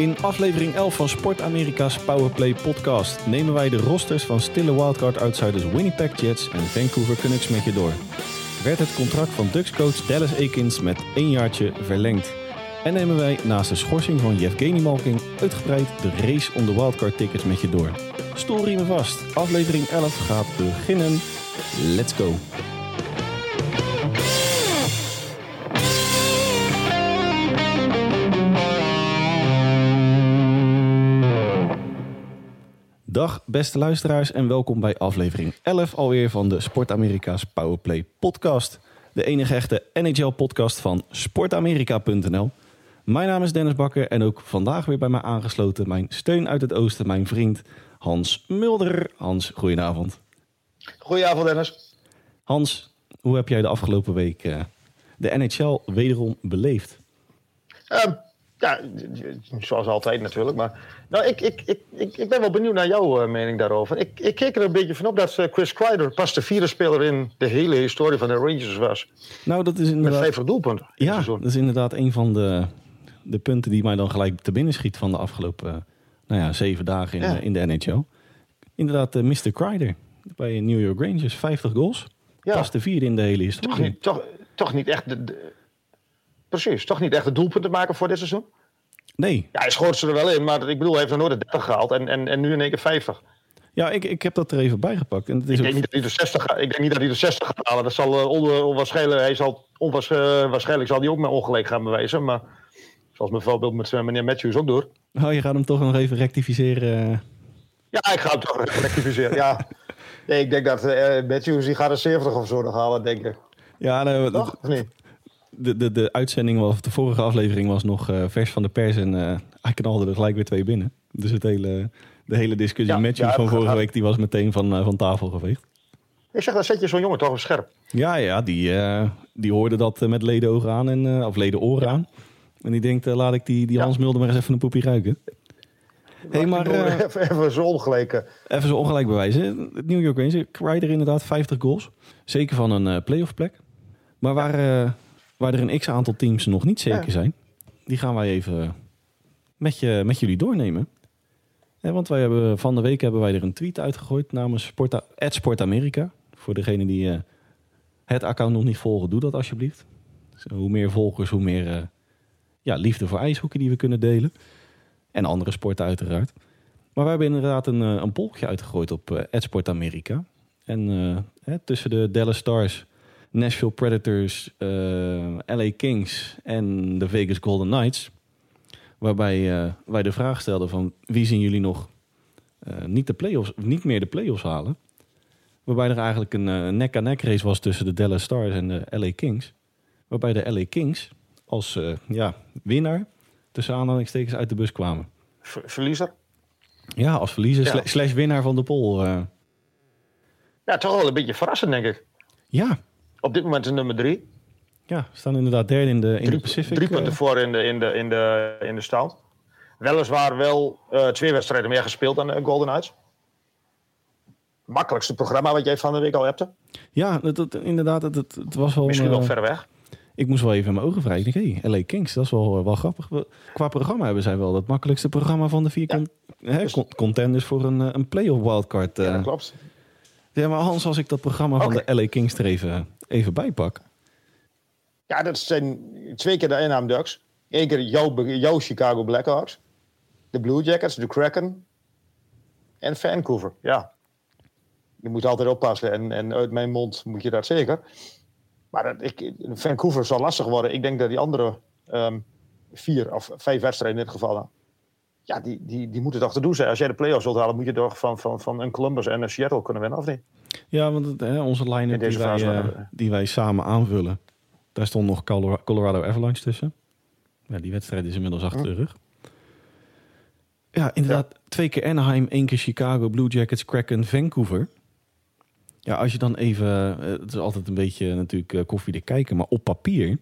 In aflevering 11 van Sport Amerika's Powerplay podcast nemen wij de rosters van stille wildcard-outsiders Winnipeg Jets en Vancouver Canucks met je door. Werd het contract van Ducks-coach Dallas Eakins met één jaartje verlengd. En nemen wij naast de schorsing van Yevgeny Malkin uitgebreid de race om de wildcard-tickets met je door. Stoelriemen vast, aflevering 11 gaat beginnen. Let's go! Dag beste luisteraars en welkom bij aflevering 11 alweer van de Sport Amerika's Powerplay podcast. De enige echte NHL podcast van sportamerika.nl. Mijn naam is Dennis Bakker en ook vandaag weer bij mij aangesloten mijn steun uit het oosten, mijn vriend Hans Mulder. Hans, goedenavond. Goedenavond Dennis. Hans, hoe heb jij de afgelopen week uh, de NHL wederom beleefd? Um, ja, zoals altijd natuurlijk. Maar nou, ik, ik, ik, ik, ik ben wel benieuwd naar jouw uh, mening daarover. Ik, ik keek er een beetje van op dat uh, Chris Kreider pas de vierde speler in de hele historie van de Rangers was. Nou, dat is inderdaad... Met 50 doelpunten. Ja, dat is inderdaad een van de, de punten die mij dan gelijk te binnen schiet van de afgelopen uh, nou ja, zeven dagen in, ja. in de NHL. Inderdaad, Mr. Kreider bij New York Rangers, 50 goals. Ja. Pas de vierde in de hele historie. Toch niet, toch, toch niet echt de, de Precies, toch niet echt een doelpunt te maken voor dit seizoen? Nee. Ja, hij schoot ze er wel in, maar ik bedoel, hij heeft nog nooit de 30 gehaald en, en, en nu in één keer 50. Ja, ik, ik heb dat er even bijgepakt. En het is ik, denk niet dat hij de 60, ik denk niet dat hij de 60 gaat halen. Dat zal uh, onwaarschijnlijk, hij zal, onwaarschijnlijk zal hij ook met ongelijk gaan bewijzen. Maar zoals bijvoorbeeld met meneer Matthews ook door. Oh, je gaat hem toch nog even rectificeren? Ja, ik ga hem toch even rectificeren, ja. Nee, ik denk dat uh, Matthews die gaat een 70 of zo nog halen, denk ik. Ja, nou, Toch? Of niet? De, de, de uitzending, of de vorige aflevering was nog uh, vers van de pers en uh, hij knalde er gelijk weer twee binnen. Dus het hele, de hele discussie ja, met ja, van vorige week die was meteen van, uh, van tafel geveegd. Ik zeg, dan zet je zo'n jongen toch op scherp. Ja, ja die, die hoorde dat met ledenogen aan, en, of ledenoren ja. aan. En die denkt, laat ik die, die. Hans Mulder maar eens even een poepie ruiken. Hey, maar, even, even zo ongelijk. Even zo ongelijk bewijzen. Het New York Rangers, Ryder inderdaad 50 goals. Zeker van een playoff plek. Maar waar waar er een x-aantal teams nog niet zeker ja. zijn. Die gaan wij even met, je, met jullie doornemen. Ja, want wij hebben, van de week hebben wij er een tweet uitgegooid namens Sporta, Sport Amerika. Voor degene die uh, het account nog niet volgen, doe dat alsjeblieft. Dus hoe meer volgers, hoe meer uh, ja, liefde voor ijshoeken die we kunnen delen. En andere sporten uiteraard. Maar wij hebben inderdaad een, een polkje uitgegooid op uh, Sport Amerika. En hè, tussen de Dallas Stars Nashville Predators, uh, LA Kings en de Vegas Golden Knights. Waarbij uh, wij de vraag stelden van wie zien jullie nog uh, niet, de playoffs, niet meer de playoffs halen. Waarbij er eigenlijk een nek-aan-nek race was tussen de Dallas Stars en de LA Kings. Waarbij de LA Kings als ja, winnaar tussen aanhalingstekens uit de bus kwamen. Verliezer? Ja, als verliezer ja. slash winnaar van de poll. Ja, toch wel een beetje verrassend denk ik. Ja, op dit moment is nummer drie. Ja, we staan inderdaad derde in de, in drie, de Pacific. Drie punten uh... voor in de, in de, in de, in de stand. Weliswaar wel uh, twee wedstrijden meer gespeeld dan de Golden Knights. Makkelijkste programma wat jij van de week al hebt. Ja, dat, dat, inderdaad. Het, het, het was wel Misschien wel ver weg. Ik moest wel even in mijn ogen wrijven. Ik denk, hey, LA Kings, dat is wel, wel grappig. Qua programma hebben zij wel het makkelijkste programma van de vier ja. con hè, dus... contenders voor een, een playoff wildcard. Uh. Ja, dat klopt. Ja, maar Hans, als ik dat programma okay. van de LA Kings er even, even bijpak. Ja, dat zijn twee keer de Anaheim Ducks. Eén keer jouw, Chicago Blackhawks. De Blue Jackets, de Kraken. En Vancouver, ja. Je moet altijd oppassen. En, en uit mijn mond moet je dat zeker. Maar dat, ik, Vancouver zal lastig worden. Ik denk dat die andere um, vier of vijf wedstrijden in dit geval... Ja, die, die, die moeten toch te doen zijn. Als jij de play-offs wilt halen, moet je toch van, van, van een Columbus en een Seattle kunnen winnen, of niet? Ja, want hè, onze lijnen die wij, uh, die wij samen aanvullen... Daar stond nog Colorado Avalanche tussen. Ja, die wedstrijd is inmiddels achter de rug. Ja, inderdaad. Ja. Twee keer Anaheim, één keer Chicago, Blue Jackets, Kraken, Vancouver. Ja, als je dan even... Het is altijd een beetje natuurlijk koffiedik kijken. Maar op papier...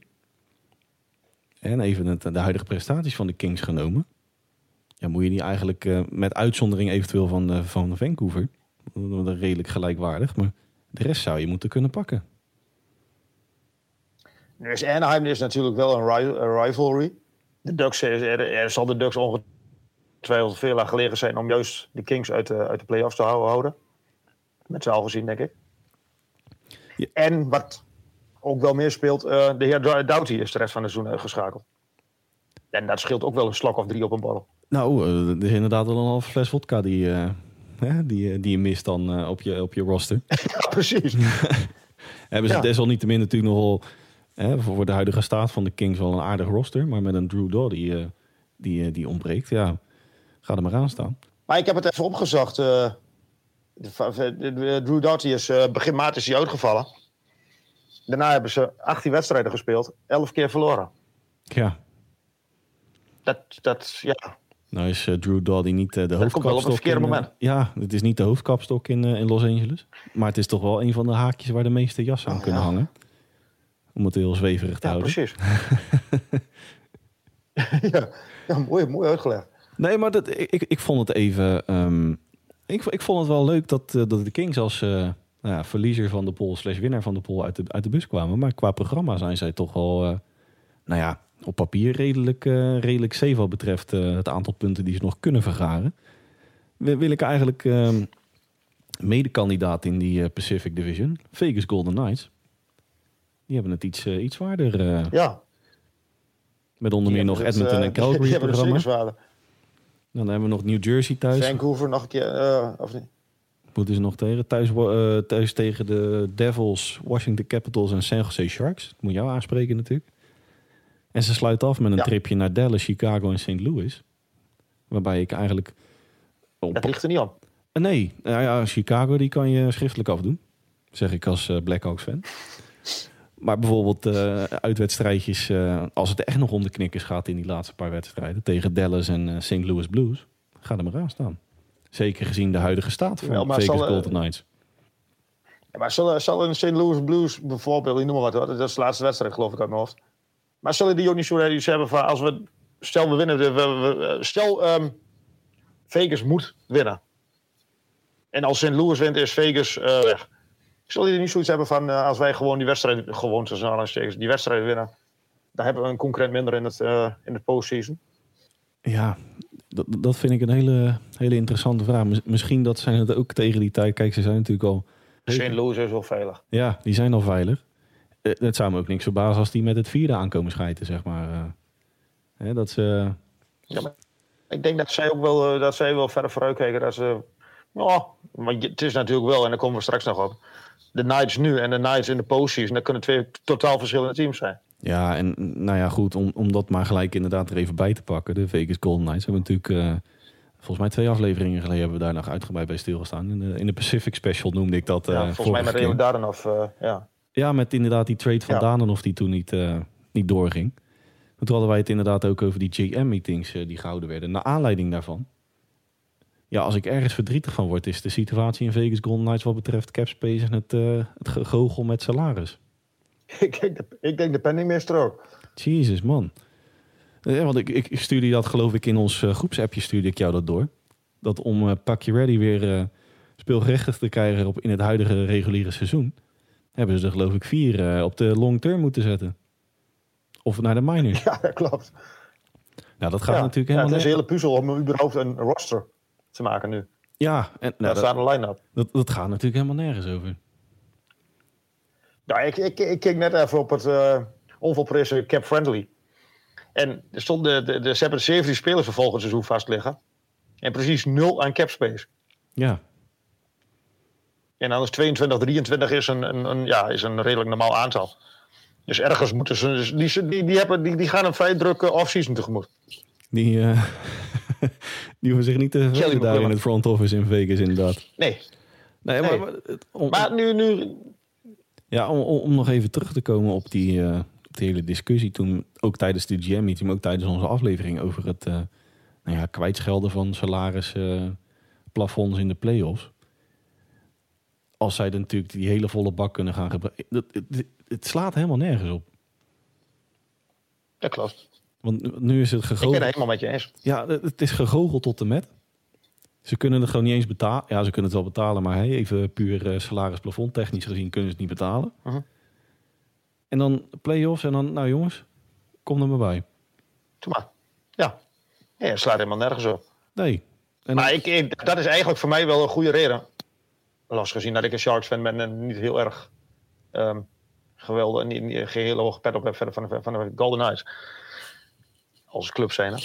En even het, de huidige prestaties van de Kings genomen... Ja, moet je niet eigenlijk uh, met uitzondering eventueel van, uh, van Vancouver... redelijk gelijkwaardig. Maar de rest zou je moeten kunnen pakken. Nu is Anaheim is natuurlijk wel een, ri een rivalry. De Ducks, er, er zal de Ducks ongetwijfeld veel laag gelegen zijn om juist de Kings uit de, uit de play-offs te houden. Met z'n gezien, denk ik. Ja. En wat ook wel meer speelt, eh, de heer Dou- Doughty is de rest van het seizoen eh, geschakeld. En dat scheelt ook wel een slok of drie op een borrel. Nou, eh, er is inderdaad wel een halve fles vodka die, eh, hè, die, eh, die je mist dan op, je, op je roster. Ja, precies. Hebben ze Ja. desalniettemin natuurlijk nogal hè, voor de huidige staat van de Kings wel een aardig roster. Maar met een Drew Dodd die, die, die ontbreekt, ja, ga er maar aan staan. Maar ik heb het even opgezocht. Drew Doughty is begin maart is hij uitgevallen. Daarna hebben ze 18 wedstrijden gespeeld, 11 keer verloren. Ja, Dat, dat ja, nou is eh, Drew Doddy niet eh, de komt wel op het hoofdkapstok. verkeerde in, eh, moment. ja, het is niet de hoofdkapstok in, in Los Angeles. Maar het is toch wel een van de haakjes waar de meeste jassen aan Oh, kunnen ja. hangen. Om het heel zweverig te ja houden. precies. ja, ja mooi, mooi uitgelegd. Nee, maar dat, ik, ik, ik vond het even. ehm, ik, ik vond het wel leuk dat, dat de Kings als nou ja, verliezer van de pool, slash winnaar van de pool uit de, uit de bus kwamen. Maar qua programma zijn zij toch wel, nou ja, op papier redelijk, eh, redelijk wat betreft eh, het aantal punten die ze nog kunnen vergaren. Wil, ik eigenlijk ehm medekandidaat in die eh, Pacific Division, Vegas Golden Knights. Die hebben het iets, iets zwaarder. Ja. met onder meer nog Edmonton en Calgary Die het hebben het programma. zeker zwaarder. Dan hebben we nog New Jersey thuis. Vancouver nog een keer. of niet? Moeten ze nog tegen? Thuis, thuis tegen de Devils, Washington Capitals en San Jose Sharks. Dat moet jou aanspreken natuurlijk. En ze sluiten af met een Ja. tripje naar Dallas, Chicago en St. Louis. Waarbij ik eigenlijk... op- Dat ligt er niet aan. Eh, Nee, nou ja, Chicago die kan je schriftelijk afdoen. Zeg ik als eh, Blackhawks fan. Maar bijvoorbeeld eh, uitwedstrijdjes, als het echt nog om de knikkers gaat in die laatste paar wedstrijden. Tegen Dallas en St. Louis Blues. Ga er maar aan staan. Zeker gezien de huidige staat van Vegas zal, eh, Golden Knights. Ja, maar zullen, zal in St. Louis Blues bijvoorbeeld, ik noem maar wat, hoor, dat is de laatste wedstrijd geloof ik uit mijn hoofd. Maar zullen die ook niet zo iets hebben van als we, stel we winnen, de, we, we- stel ehm, Vegas moet winnen. En als St. Louis wint is Vegas eh, weg. Zullen die niet zoiets hebben van eh, als wij gewoon die wedstrijd, gewoon tussen aanhalingstekens, die wedstrijd winnen, dan hebben we een concurrent minder in het, eh in het postseason. Ja, dat, dat vind ik een hele, hele interessante vraag. Mis- Misschien dat zijn het ook tegen die tijd. Kijk, ze zijn natuurlijk al... St. Louis is wel veilig. Ja, die zijn al veilig. Eh, Het zou me ook niks verbazen als die met het vierde aankomen schijten, zeg maar. eh. Hè, dat ze... Ja, maar ik denk dat zij ook wel, eh, dat zij wel verder vooruit kijken. Dat ze, ja, maar het is natuurlijk wel, en daar komen we straks nog op. De Knights nu en de Knights in de postseason, dat kunnen twee totaal verschillende teams zijn. Ja, en nou ja, goed, om, om dat maar gelijk inderdaad er even bij te pakken. De Vegas Golden Knights hebben natuurlijk... volgens mij twee afleveringen geleden hebben we daar nog uitgebreid bij stilgestaan. In de, in de Pacific Special noemde ik dat. ja, volgens mij met. Raymond Dardenhoff, eh ja. Ja, met inderdaad die trade van Ja. Danenhoff die toen niet, eh, niet doorging. Toen hadden wij het inderdaad ook over die GM-meetings die gehouden werden. Naar aanleiding daarvan. Ja, als ik ergens verdrietig van word, is de situatie in Vegas Golden Knights wat betreft capspace en het, eh het gegogel met salaris. ik, denk de, ik denk de penningmeester ook. Jezus, man. Ja, want ik, ik, stuurde dat, geloof ik, in ons eh, groepsappje stuurde ik jou dat door. Dat om eh Pak Je Ready weer eh, speelgerechtig te krijgen op, in het huidige reguliere seizoen... hebben ze er geloof ik vier eh, op de long term moeten zetten. Of naar de minors. Ja, dat klopt. Nou, dat gaat ja. natuurlijk ja, helemaal het is een hele puzzel om überhaupt een roster te maken nu. Ja, en, nou, Daar dat, staat een line-up. dat, dat gaat natuurlijk helemaal nergens over. Ja, ik, ik, ik keek net even op het onvolprezen Cap Friendly. En er stond de, de, de, ze hebben 17 spelers voor volgend seizoen vast liggen. En precies nul aan cap space. Ja, En is 22, 23 is een, een, een, ja, is een redelijk normaal aantal. Dus ergens moeten ze. dus die, die, die, hebben, die, die gaan een vrij drukke off-season tegemoet. die, eh, die hoeven zich niet te vervelen daar in het front office in Vegas inderdaad. Nee. Nee, Nee. maar, om, nu, nu. ja, om, om, nog even terug te komen op die, eh, op die hele discussie toen, ook tijdens de GM-meeting, maar ook tijdens onze aflevering over het eh, nou ja, kwijtschelden van salaris eh, plafonds in de play-offs. Als zij dan natuurlijk die hele volle bak kunnen gaan gebruiken. Het, het, slaat helemaal nergens op. Dat klopt. Want nu- is het Ik ben helemaal met je eens. Ja, het is gegoocheld tot de met. Ze kunnen het gewoon niet eens betalen. Ja, ze kunnen het wel betalen, maar hey, even puur eh, salarisplafond technisch gezien kunnen ze het niet betalen. Mhm. En dan play-offs en dan, nou jongens, kom er maar bij. Doe maar. Ja. Nee, het slaat helemaal nergens op. Nee. En Maar ik, ik- dat is eigenlijk voor mij wel een goede reden. Los gezien dat ik een Sharks fan ben en niet heel erg ehm geweldig, niet, niet, geen hele hoge pet op heb verder van, de- van de Golden Knights. Als club zijn. hè.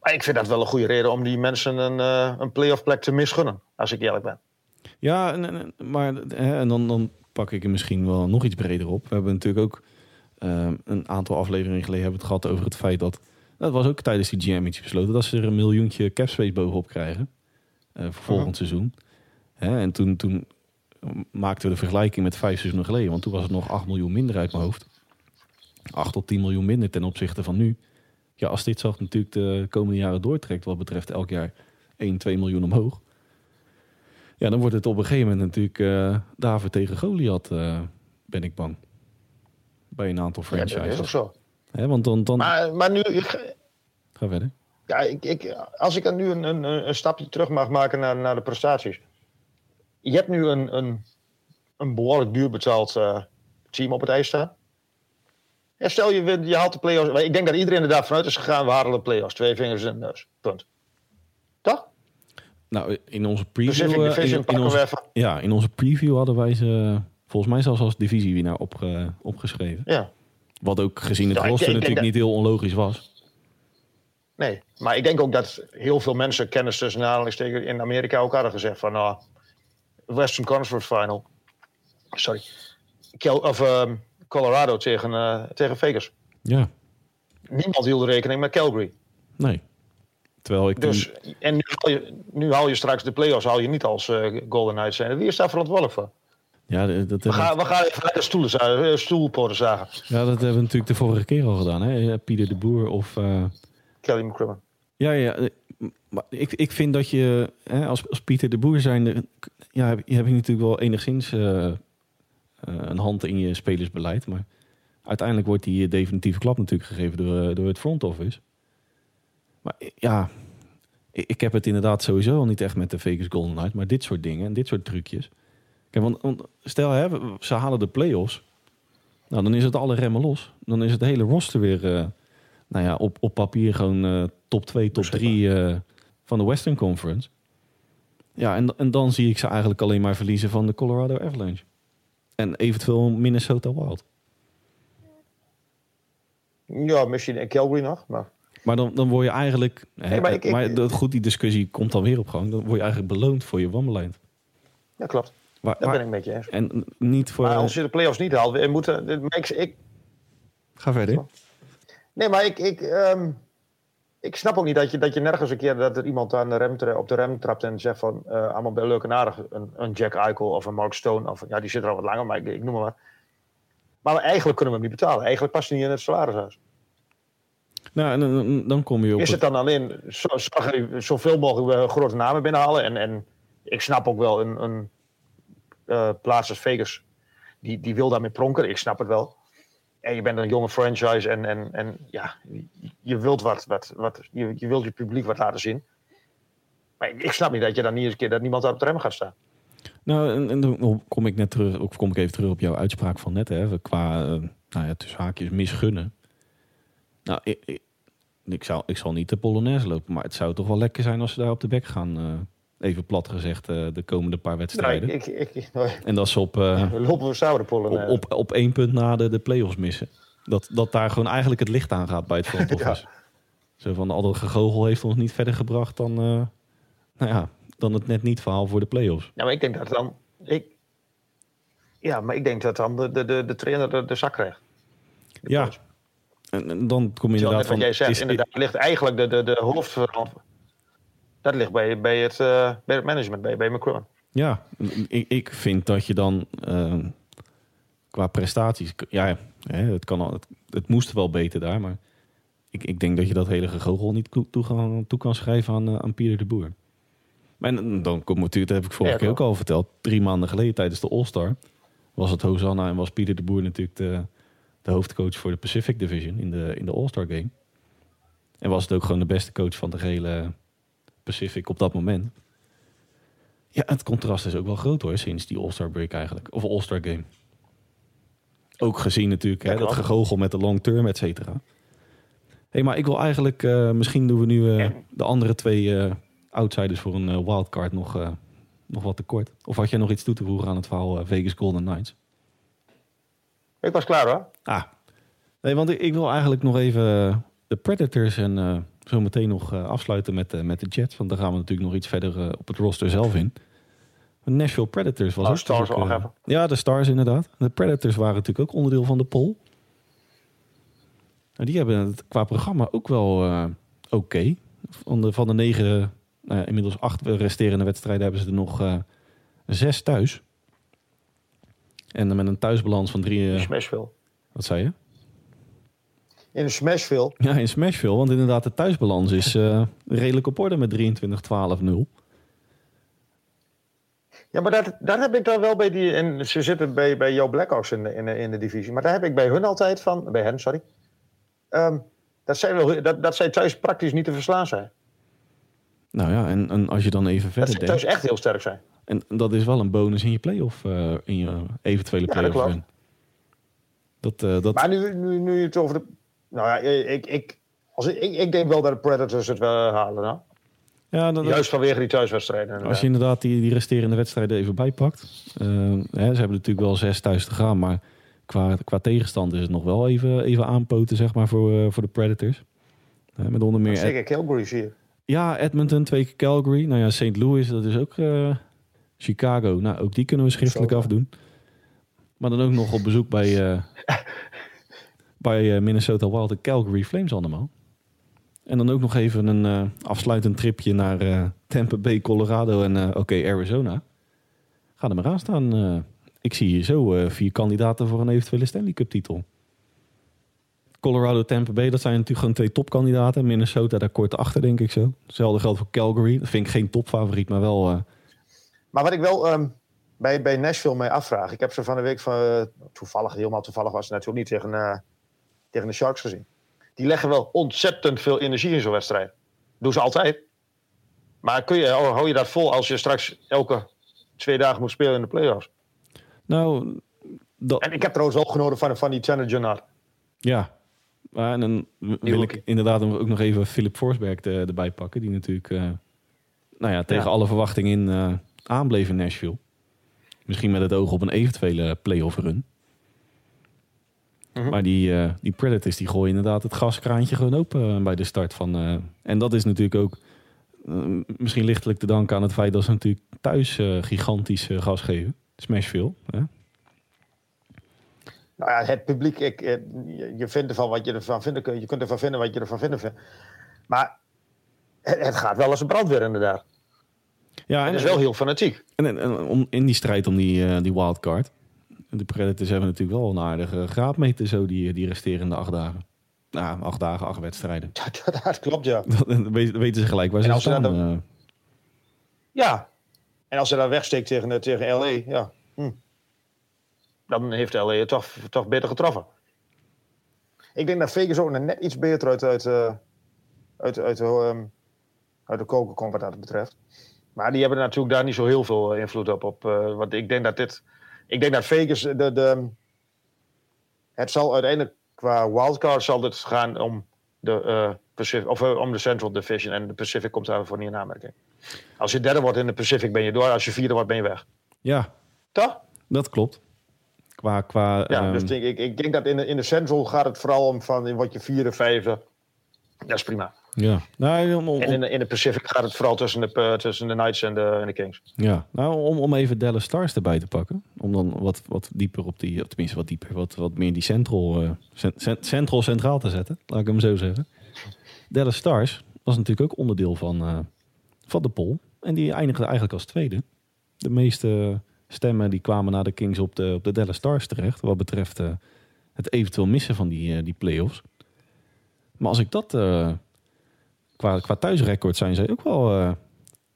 Maar ik vind dat wel een goede reden om die mensen een, eh, een playoff plek te misgunnen. Als ik eerlijk ben. Ja, en, en- maar hè, en dan, dan pak ik er misschien wel nog iets breder op. We hebben natuurlijk ook ehm, een aantal afleveringen geleden hebben het gehad over het feit dat... Dat was ook tijdens die GM iets besloten. Dat ze er een miljoentje capspace bovenop krijgen. eh, voor volgend seizoen. Hè, en toen, toen maakten we de vergelijking met vijf seizoenen geleden. Want toen was het nog 8 miljoen minder uit mijn hoofd. 8 tot 10 miljoen minder ten opzichte van nu. Ja, als dit zo natuurlijk de komende jaren doortrekt... wat betreft elk jaar 1, 2 miljoen omhoog... Ja, dan wordt het op een gegeven moment natuurlijk eh David tegen Goliath, eh, ben ik bang. Bij een aantal Ja, dat franchises. is ook zo. Hè, want dan, dan Maar, maar nu, ga verder. ja, ik, ik, als ik dan nu een, een, een stapje terug mag maken naar, naar de prestaties. Je hebt nu een, een, een behoorlijk duur betaald eh, team op het ijs staan. Ja, stel je, wint, je haalt de play-offs. Ik denk dat iedereen inderdaad vanuit is gegaan. We halen de play-offs. Twee vingers in de neus. Punt. Toch? Nou, in onze preview, Pacific eh, in, in onze, ja, in onze preview hadden wij ze volgens mij zelfs als divisiewinnaar opge, opgeschreven. Ja. Wat ook gezien het Ja, roster ik natuurlijk niet heel onlogisch was. Nee, maar ik denk ook dat heel veel mensen kennis tussen aanhalingstekens in Amerika ook hadden gezegd van nou, Western Conference Final. Sorry. Kel, of, ehm, Colorado tegen, eh, tegen Vegas. Ja, Niemand hield rekening met Calgary. nee. Terwijl ik Dus, en nu haal, je, nu haal je straks de playoffs haal je niet als eh, Golden Knights zijn. Wie is daar verantwoordelijk voor? ja, dat, We gaan, we gaan even lekker stoelen, za- eh, stoelpoten zagen. ja, dat hebben we natuurlijk de vorige keer al gedaan. Hè? Pieter de Boer of... eh, Kelly McCrimmon. Ja, ja. Eh, Maar ik, ik vind dat je hè, als, als Pieter de Boer zijn, ja, heb, heb natuurlijk wel enigszins eh, eh, een hand in je spelersbeleid. Maar uiteindelijk wordt die definitieve klap natuurlijk gegeven door, eh, door het front office. Maar eh, ja, ik, ik heb het inderdaad sowieso al niet echt met de Vegas Golden Knights. Maar dit soort dingen en dit soort trucjes. Want, want stel, hè, ze halen de play-offs. Nou, dan is het alle remmen los. Dan is het hele roster weer, eh, nou ja, op, op papier gewoon eh, top 2, top 3 eh, van de Western Conference. Ja, en, en dan zie ik ze eigenlijk alleen maar verliezen van de Colorado Avalanche. En eventueel Minnesota Wild. Ja, misschien in Calgary nog. Maar Maar dan, dan word je eigenlijk... hè, Nee, maar ik- ik- maar dat, goed, die discussie komt dan weer op gang. Dan word je eigenlijk beloond voor je wanbeleid. ja, klopt. Waar, Daar waar- ben ik met je eens. En niet voor... Maar als je de playoffs niet haalt, we moeten. Ik, ik, Ga verder. Nee, maar ik, ik, ehm, ik snap ook niet dat je, dat je nergens een keer dat er iemand aan de rem, op de rem trapt en zegt van eh, allemaal bij leuk en aardig. Een, een Jack Eichel of een Mark Stone. Of, ja, die zit er al wat langer, maar ik, ik noem maar. Maar eigenlijk kunnen we hem niet betalen. Eigenlijk past hij niet in het salarishuis. Nou, en dan, dan kom je op... Is het dan alleen zo, zoveel mogelijk eh, grote namen binnenhalen? En, en ik snap ook wel een, een eh, plaats als Vegas, die, die wil daarmee pronken. Ik snap het wel. En je bent een jonge franchise en, en, en ja, je wilt wat, wat, wat je, je wilt je publiek wat laten zien. Maar ik, snap niet dat je dan niet eens een keer dat niemand daar op de rem gaat staan. Nou, en, dan kom ik net terug, of kom ik even terug op jouw uitspraak van net, hè, qua, eh, nou ja, tussen haakjes misgunnen. Nou, ik, ik, ik, zou, ik zal niet de Polonaise lopen, maar het zou toch wel lekker zijn als ze daar op de bek gaan, eh, even plat gezegd, eh, de komende paar Nou, wedstrijden. ik, ik, ik, nee, En dat ze op, eh, we lopen we zouden pollen. op, op, op één punt na de, de play-offs missen. Dat, dat daar gewoon eigenlijk het licht aan gaat bij het front office. Zo van, al dat gegogel heeft ons niet verder gebracht dan, eh, nou ja, dan het net niet verhaal voor de play-offs. Ja, maar ik denk dat dan. Ik, ja, maar ik denk dat dan de, de, de, de trainer de, de zak krijgt. De Ja. En, en dan kom je inderdaad van... wat jij zegt, is- inderdaad, ligt eigenlijk de, de, de hoofdverantwoordelijkheid. Dat ligt bij, bij, het, eh, bij het management, bij, bij. Ja, ik, ik vind dat je dan eh, qua prestaties... Ja, hè, het, kan al, het, het moest wel beter daar, maar... Ik, ik denk dat je dat hele gegogel niet toe, kan- toe kan schrijven aan, eh, aan Pieter de Boer. Maar en dan komt natuurlijk, dat heb ik vorige Ja, keer ook al verteld... drie maanden geleden tijdens de All-Star... was het Hosanna en was Pieter de Boer natuurlijk de, de hoofdcoach voor de Pacific Division... in de, in de All-Star Game. En was het ook gewoon de beste coach van de hele Pacific op dat moment... Ja, het contrast is ook wel groot hoor, sinds die All-Star break eigenlijk. Of All-Star game. Ook gezien natuurlijk, hè, dat gegogel met de long term, et cetera. hey, maar ik wil eigenlijk... eh, misschien doen we nu eh, de andere twee eh, outsiders voor een wildcard nog, nog wat tekort. Of had jij nog iets toe te voegen aan het verhaal Vegas Golden Knights? Ik was klaar hoor. Ah, nee, want ik, ik wil eigenlijk nog even de Predators en zo meteen nog eh, afsluiten met, eh, met de Jets. Want dan gaan we natuurlijk nog iets verder eh, op het roster zelf in. Nashville Predators was Oh, ook Stars Ja, de Stars inderdaad. De Predators waren natuurlijk ook onderdeel van de poll. Nou, die hebben het qua programma ook wel oké. Van, de, van de negen, nou inmiddels acht resterende wedstrijden hebben ze er nog zes thuis. En dan met een thuisbalans van drie... Smashville. wat zei je? In Smashville. Ja, in Smashville. Want inderdaad, de thuisbalans is eh, redelijk op orde met 23-12-0. Ja, maar dat, daar heb ik dan wel bij die. En ze zitten bij, bij jouw Blackhawks in de, in, de, in de divisie. Maar daar heb ik bij hun altijd van. Bij hen, sorry. Ehm, dat, zij wel, dat, dat zij thuis praktisch niet te verslaan zijn. Nou ja, en, en als je dan even Dat verder zij thuis denkt... echt heel sterk zijn. En dat is wel een bonus in je playoff, eh in je eventuele Ja, dat playoff klopt. run. Dat, eh, dat, Maar nu, nu, nu je het over de. Nou ja, ik, ik, als ik, ik, denk wel dat de Predators het wel halen. Nou. ja, dat, Juist vanwege die thuiswedstrijden. als je inderdaad die, die resterende wedstrijden even bijpakt. eh, hè, ze hebben natuurlijk wel zes thuis te gaan, maar qua, qua tegenstand is het nog wel even, even aanpoten zeg maar, voor, eh, voor de Predators. Eh, met onder meer... Zeker Calgary zie je. ja, Edmonton, twee keer Calgary. Nou ja, St. Louis, dat is ook eh, Chicago. Nou, ook die kunnen we schriftelijk Zo. afdoen. Maar dan ook nog op bezoek bij, eh, bij eh, Minnesota Wild en Calgary Flames allemaal. En dan ook nog even een eh, afsluitend tripje naar eh, Tampa Bay, Colorado en oké, Arizona. Ga er maar aan staan. ik zie hier zo vier kandidaten voor een eventuele Stanley Cup titel. Colorado, Tampa Bay, dat zijn natuurlijk gewoon twee topkandidaten. Minnesota daar kort achter, denk ik zo. Hetzelfde geldt voor Calgary. Dat vind ik geen topfavoriet, maar wel... Maar wat ik wel ehm, bij, bij Nashville mee afvraag. Ik heb ze van de week van, toevallig, helemaal toevallig was het natuurlijk niet tegen, tegen de Sharks gezien. Die leggen wel ontzettend veel energie in zo'n wedstrijd. Doen ze altijd. Maar kun je, hou je dat vol als je straks elke twee dagen moet spelen in de playoffs? nou, dat, En ik heb trouwens ook genoten van, van die Tanner Jannard. ja. Maar en dan wil ik inderdaad ook nog even Philip Forsberg er- erbij pakken. Die natuurlijk eh, nou ja, tegen Ja. alle verwachtingen in eh, aanbleef in Nashville. Misschien met het oog op een eventuele playoff run. Mhm. Maar die, eh, die Predators die gooien inderdaad het gaskraantje gewoon open eh, bij de start van. eh, en dat is natuurlijk ook misschien lichtelijk te danken aan het feit dat ze natuurlijk thuis eh, gigantisch gas geven. Smashville. Hè? Nou ja, het publiek, ik, je, vindt ervan wat je ervan vindt. Je kunt ervan vinden wat je ervan vindt. Maar het, het gaat wel als een brandweer inderdaad. Ja, Het is wel heel fanatiek. En, en, en om, in die strijd om die, eh, die wildcard. De Predators hebben natuurlijk wel een aardige graadmeter zo die, die resterende acht dagen. Nou, acht dagen, acht wedstrijden. Dat, dat klopt, ja. Dan weten ze gelijk waar ze staan. dat eh. Ja. En als ze daar wegsteekt tegen, tegen LA, ja. Hm. Dan heeft LA het toch, toch beter getroffen. Ik denk dat Vegas ook net iets beter uit, uit, eh, uit, uit, ehm, uit de koken komt wat dat betreft. Maar die hebben natuurlijk daar niet zo heel veel eh, invloed op. op want ik denk dat dit. Ik denk dat Vegas. De, de, het zal uiteindelijk qua wildcard zal het gaan om de, eh, Pacific, of, eh, om de Central Division. En de Pacific komt daarvoor niet in aanmerking. Als je derde wordt in de Pacific ben je door. Als je vierde wordt ben je weg. Ja, Toch? dat klopt. Qua, qua Ja, ehm, dus ik, ik, ik denk dat in de, in de Central gaat het vooral om van in wat je vierde, vijfde. Dat is prima. Ja. Nou, om, om- En in de, in de Pacific gaat het vooral tussen de, eh, tussen de Knights en de, en de Kings. ja. nou, om, om even Dallas Stars erbij te pakken. Om dan wat, wat dieper op die, of tenminste wat dieper, wat, wat meer die central, eh, cent- cent- central centraal te zetten. Laat ik hem zo zeggen. Dallas Stars was natuurlijk ook onderdeel van, eh, van de poll. En die eindigde eigenlijk als tweede. De meeste stemmen die kwamen naar de Kings op de, op de Dallas Stars terecht. Wat betreft eh, het eventueel missen van die, eh, die play-offs. Maar als ik dat... qua, qua thuisrecord zijn ze ook wel eh,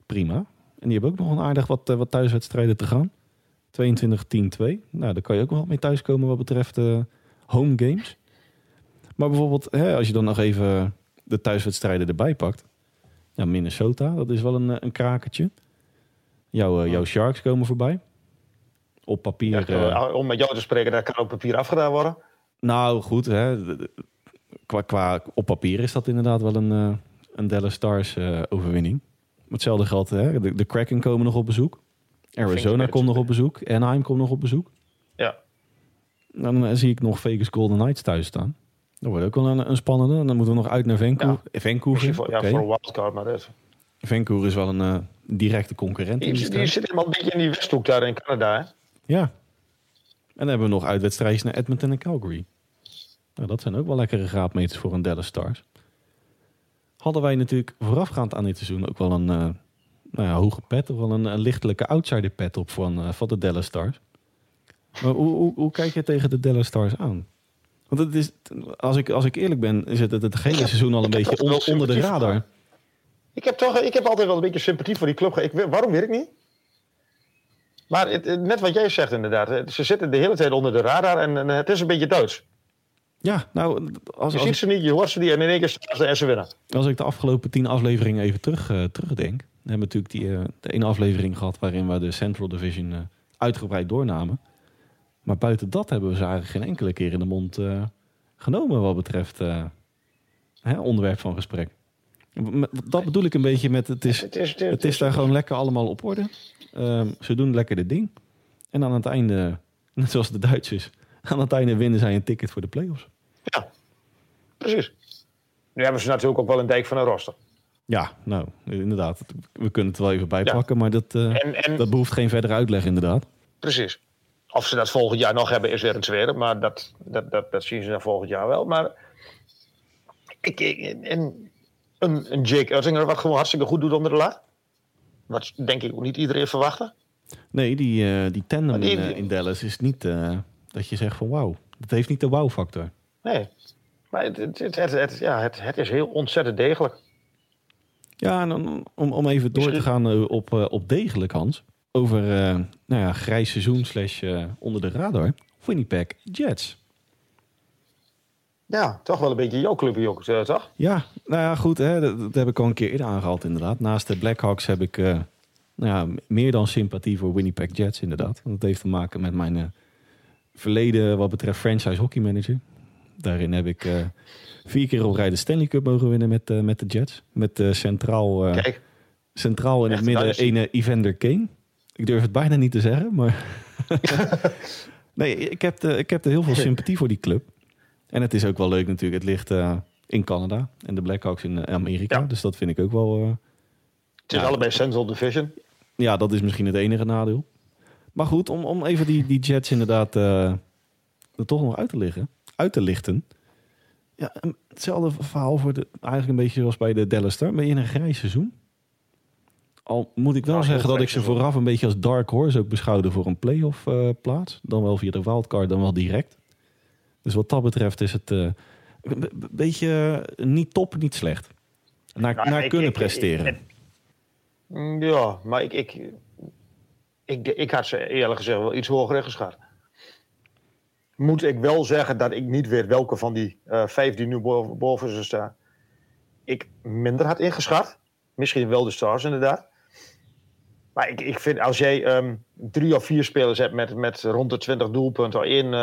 prima. En die hebben ook nog een aardig wat, eh, wat thuiswedstrijden te gaan. 22-10-2. Nou, daar kan je ook wel mee thuiskomen wat betreft eh, home games. Maar bijvoorbeeld, hè, als je dan nog even de thuiswedstrijden erbij pakt. Ja, Minnesota, dat is wel een, een krakertje. Jouw, jouw Sharks komen voorbij. Op papier. Ja, eh, om met jou te spreken, dat kan op papier afgedaan worden. nou, goed. Hè. Qua, qua, op papier is dat inderdaad wel een, een Dallas Stars uh, overwinning. Hetzelfde geldt, hè? De, de Kraken komen nog op bezoek. Arizona komt nog op bezoek. Anaheim komt nog op bezoek. Ja. Dan zie ik nog Vegas Golden Knights thuis staan. Dat wordt ook wel een, een spannende. Dan moeten we nog uit naar Vancouver. Ja. Vancouver. Voor, ja, okay. voor een wildcard maar even. Vancouver is wel een uh, directe concurrent. Die zit helemaal een beetje in die westhoek daar in Canada. Hè? Ja. En dan hebben we nog uitwedstrijdjes naar Edmonton en Calgary. Nou, dat zijn ook wel lekkere graadmeters voor een Dallas Stars. Hadden wij natuurlijk voorafgaand aan dit seizoen ook wel een uh, nou ja, hoge pet, of wel een, een lichtelijke outsider pet op van, uh, van de Dallas Stars. Maar hoe, hoe, hoe, kijk je tegen de Dallas Stars aan? Want het is, als, ik, als ik eerlijk ben, is het het, het hele seizoen al een beetje onder, onder de radar. Ik heb, toch, ik heb altijd wel een beetje sympathie voor die club. Ik, waarom weet ik niet? Maar het, net wat jij zegt inderdaad. Ze zitten de hele tijd onder de radar en, en het is een beetje doods. Ja, nou... Als, je ziet ze niet, je hoort ze die en in één keer staan ze en ze winnen. Als ik de afgelopen tien afleveringen even terug, uh, terugdenk... We hebben natuurlijk die, uh, de ene aflevering gehad waarin we de Central Division uh, uitgebreid doornamen. Maar buiten dat hebben we ze eigenlijk geen enkele keer in de mond genomen wat betreft hè, onderwerp van gesprek. Dat bedoel ik een beetje met het is, het is, het is, het is daar gewoon lekker allemaal op orde. Um, ze doen lekker de ding. En aan het einde, net zoals de Duitsers, aan het einde winnen zij een ticket voor de playoffs. Ja, precies. Nu hebben ze natuurlijk ook wel een dijk van een roster. Ja, nou, inderdaad. We kunnen het wel even bijpakken, maar dat, uh, en, en, dat behoeft geen verdere uitleg, inderdaad. Precies. Of ze dat volgend jaar nog hebben, is weer een tweede. Maar dat, dat, dat, dat zien ze dan volgend jaar wel. Maar ik, en een, een Jake Uttinger, wat gewoon hartstikke goed doet onder de laag. Wat denk ik ook niet iedereen verwachtte. Nee, die, uh, die tandem in, uh, in, Dallas is niet dat je zegt van wauw. Dat heeft niet de wow-factor. Nee, maar het, het, het, het, ja, het, het is heel ontzettend degelijk. Ja, en om, om even door te gaan op, op degelijk, Hans. Over nou ja, grijs seizoen slash onder de radar. Winnipeg Jets. Ja, toch wel een beetje jouw clubje ook, toch? Ja, nou ja, goed. Hè, dat, heb ik al een keer eerder aangehaald, inderdaad. Naast de Blackhawks heb ik uh, nou ja, meer dan sympathie voor Winnipeg Jets, inderdaad. Dat heeft te maken met mijn uh, verleden wat betreft franchise hockey manager. Daarin heb ik uh, vier keer op rij de Stanley Cup mogen winnen met, met de Jets. Met centraal, Kijk, centraal in het midden ene Evander Kane. Ik durf het bijna niet te zeggen, maar... nee, ik heb, de, ik heb er heel veel sympathie voor die club. En het is ook wel leuk natuurlijk. Het ligt uh, in Canada en de Blackhawks in Amerika. Ja. Dus dat vind ik ook wel... Uh, het is ja, allebei Central Division. Ja, dat is misschien het enige nadeel. Maar goed, om, om even die, die Jets inderdaad er toch nog uit te liggen, uit te lichten. Ja, hetzelfde verhaal voor de, eigenlijk een beetje zoals bij de Dallas Star. Ben je in een grijs seizoen? Al moet ik wel nou, zeggen dat ik ze vooraf een beetje als dark horse ook beschouwde voor een playoff uh, plaats. Dan wel via de wildcard, dan wel direct. Dus wat dat betreft is het uh, een beetje uh, niet top, niet slecht. Naar, nou, naar ik, kunnen ik, presteren. Ik, ja, maar ik, ik, ik, ik had ze eerlijk gezegd wel iets hoger geschat. Moet ik wel zeggen dat ik niet weet welke van die uh, vijf die nu boven, boven ze staan, ik minder had ingeschat. Misschien wel de Stars inderdaad. Maar ik, ik vind als jij um, drie of vier spelers hebt met, met rond de 20 doelpunten in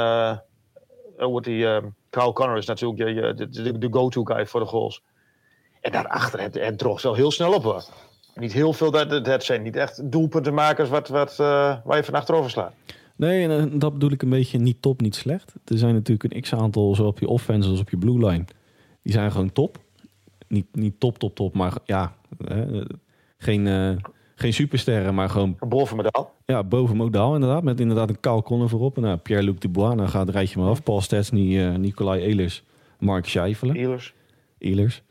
wordt die, uh, Kyle Connor is natuurlijk de, de, de go-to guy voor de goals. En daarachter, het, het droog wel heel snel op. Niet heel veel, dat, dat zijn niet echt doelpuntenmakers wat, wat, uh, waar je van achterover slaat. Nee, eh, dat bedoel ik een beetje niet top, niet slecht. Er zijn natuurlijk een x-aantal, zowel op je offense als op je blue line. Die zijn gewoon top. Niet, niet top, top, top, maar ja, geen, uh, geen supersterren, maar gewoon... Boven modaal. Ja, boven modaal inderdaad. Met inderdaad een Kyle Connor voorop. En nou, Pierre-Luc Dubois, dan gaat het rijtje maar af. Paul Stetsny, uh, Nicolai Ehlers, Mark Scheifelen. Ehlers. Ehlers.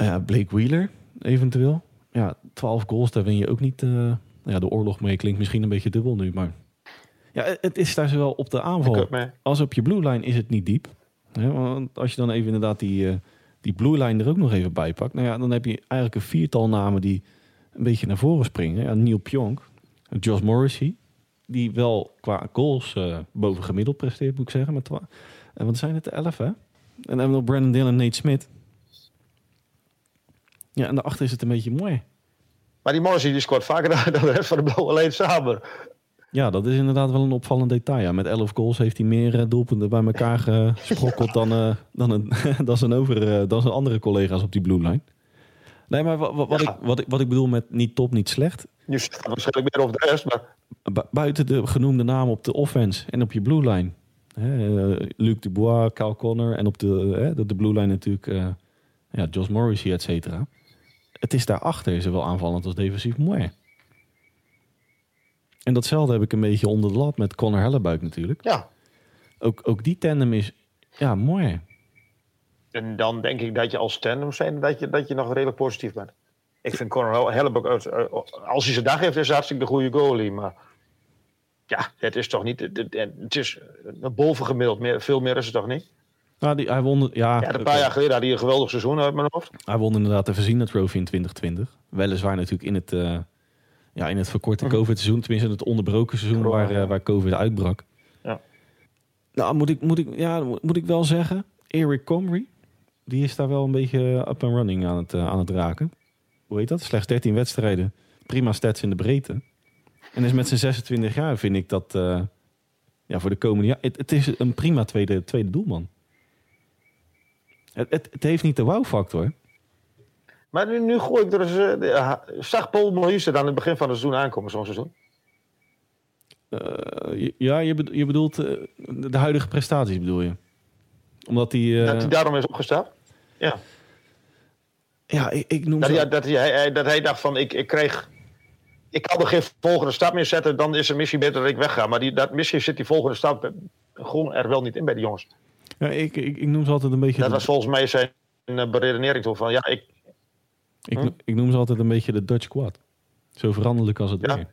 Uh, Blake Wheeler, eventueel. Ja, 12 goals, daar win je ook niet... Uh, ja, de oorlog mee klinkt misschien een beetje dubbel nu, maar... Ja, het is daar zowel op de aanval als op je blue line is het niet diep. want als je dan even inderdaad die, die blue line er ook nog even bij pakt... Nou ja, dan heb je eigenlijk een viertal namen die een beetje naar voren springen. Ja, Neil Pionk, Josh Morrissey, die wel qua goals uh, boven gemiddeld presteert, moet ik zeggen. Met en wat zijn het, de elf, hè? En dan hebben we nog Brandon Dillon en Nate Smith. Ja, en daarachter is het een beetje mooi. Maar die Morrissey die scoort vaker dan de rest van de blauwe alleen samen. Ja, dat is inderdaad wel een opvallend detail. Ja. Met 11 goals heeft hij meer eh, doelpunten bij elkaar gesprokkeld dan, eh, dan, een, dan, zijn over, eh, dan zijn andere collega's op die blue line. Nee, maar wat, wat, Ja. ik, wat, ik, wat ik bedoel met niet top, niet slecht. Nu staat waarschijnlijk meer over de rest, maar Bu- buiten de genoemde namen op de offense en op je blue line. Hè, eh, Luc Dubois, Kyle Connor en op de, hè, de, de blue line natuurlijk eh, ja, Josh Morrissey, et cetera. Het is daarachter zowel aanvallend als defensief mooi. En datzelfde heb ik een beetje onder de lat met Connor Hellebuik natuurlijk. ja. Ook, ook die tandem is ja, mooi. En dan denk ik dat je als tandem zijn, dat je, dat je nog redelijk positief bent. Ik vind Conor Hellebuck, uit- eh, als hij zijn dag heeft, is hij hartstikke de goede goalie. Maar ja, het is toch niet, het, is een bovengemiddeld. Meer, veel meer is het toch niet? Nou, die, hij, won, ja, Ja, een paar jaar geleden had hij een geweldig seizoen uit mijn hoofd. hij won inderdaad de Vezina Trophy in 2020. Weliswaar natuurlijk in het, eh, ja, in het verkorte Mhm. COVID-seizoen. Tenminste in het onderbroken seizoen Corona, waar, eh, ja. waar COVID uitbrak. Ja. Nou, moet ik, moet, ik, ja, moet ik wel zeggen, Eric Comrie, die is daar wel een beetje up and running aan het, eh, aan het raken. Hoe heet dat? Slechts 13 wedstrijden. Prima stats in de breedte. En is met zijn 26 jaar vind ik dat ja, voor de komende jaar... Het, het is een prima tweede, tweede doelman. Het, het, het heeft niet de wow-factor. Maar nu, nu gooi ik er eens... eh, de- zag Paul Maurice dan aan het begin van het seizoen aankomen, zo'n seizoen? Eh, ja, je, bedo- je bedoelt eh, de huidige prestaties bedoel je? Omdat hij... Dat hij daarom is opgestapt? Ja. ja, ik, ik noem Dat hij, dat, hij, dat hij dacht van, ik, ik kreeg... Ik kan er geen volgende stap meer zetten, dan is het misschien beter dat ik wegga. Maar die, dat, misschien zit die volgende stap gewoon er wel niet in bij die jongens. Ja, ik, ik, ik noem ze altijd een beetje... Dat de- was volgens mij zijn eh, beredenering toch van, ja, ik, Ik, Hm? ik noem ze altijd een beetje de Dutch Quad. Zo veranderlijk als het Ja. weer.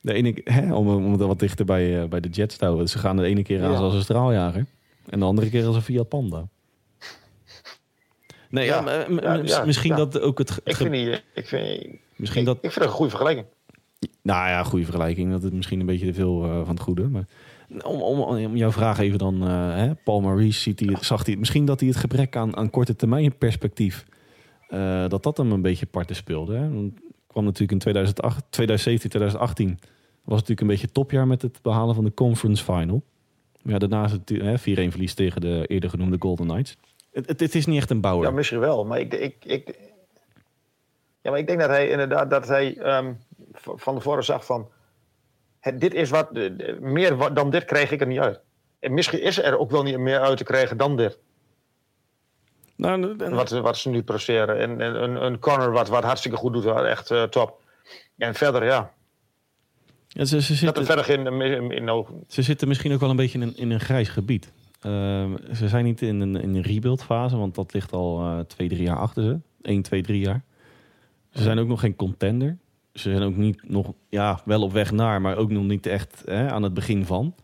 De ene, hè, om, om het wat dichter bij, eh, bij de Jets te houden. Ze gaan de ene keer aan Ja. als een straaljager. En de andere keer als een Fiat Panda. Nee, ja, misschien dat ook het... ge- ik vind die, ik vind, misschien ik, dat, ik vind het een goede vergelijking. nou ja, goede vergelijking. Dat is misschien een beetje te veel eh, van het goede. Maar om, om, om jouw vraag even dan... eh, hè, Paul Maurice, ziet hij, zag hij, misschien dat hij het gebrek aan, aan korte termijn perspectief... eh, dat dat hem een beetje parten speelde. Hè? Kwam natuurlijk in 2008, 2017, 2018... was natuurlijk een beetje topjaar met het behalen van de conference final. Ja, daarna is het natuurlijk, hè, 4-1 verlies tegen de eerder genoemde Golden Knights. Het, het, het is niet echt een bouwer. Ja, misschien wel. Maar ik, ik, ik, ja, maar ik denk dat hij inderdaad dat hij v- van tevoren zag van... Het, dit is wat, meer dan dit krijg ik er niet uit. En misschien is er ook wel niet meer uit te krijgen dan dit. nou, en- Wat, wat ze nu presteren. En, en een, een corner wat, wat hartstikke goed doet. Echt eh, top. En verder, ja. ja, ze, zitten, er verder geen... In, in, ze zitten misschien ook wel een beetje in een, in een grijs gebied. Ehm, ze zijn niet in een, in een rebuild fase, want dat ligt al eh, twee, drie jaar achter ze. 1, 2, 3 jaar. Ze zijn ook nog geen contender. Ze zijn ook niet nog, ja, wel op weg naar, maar ook nog niet echt hè, aan het begin van.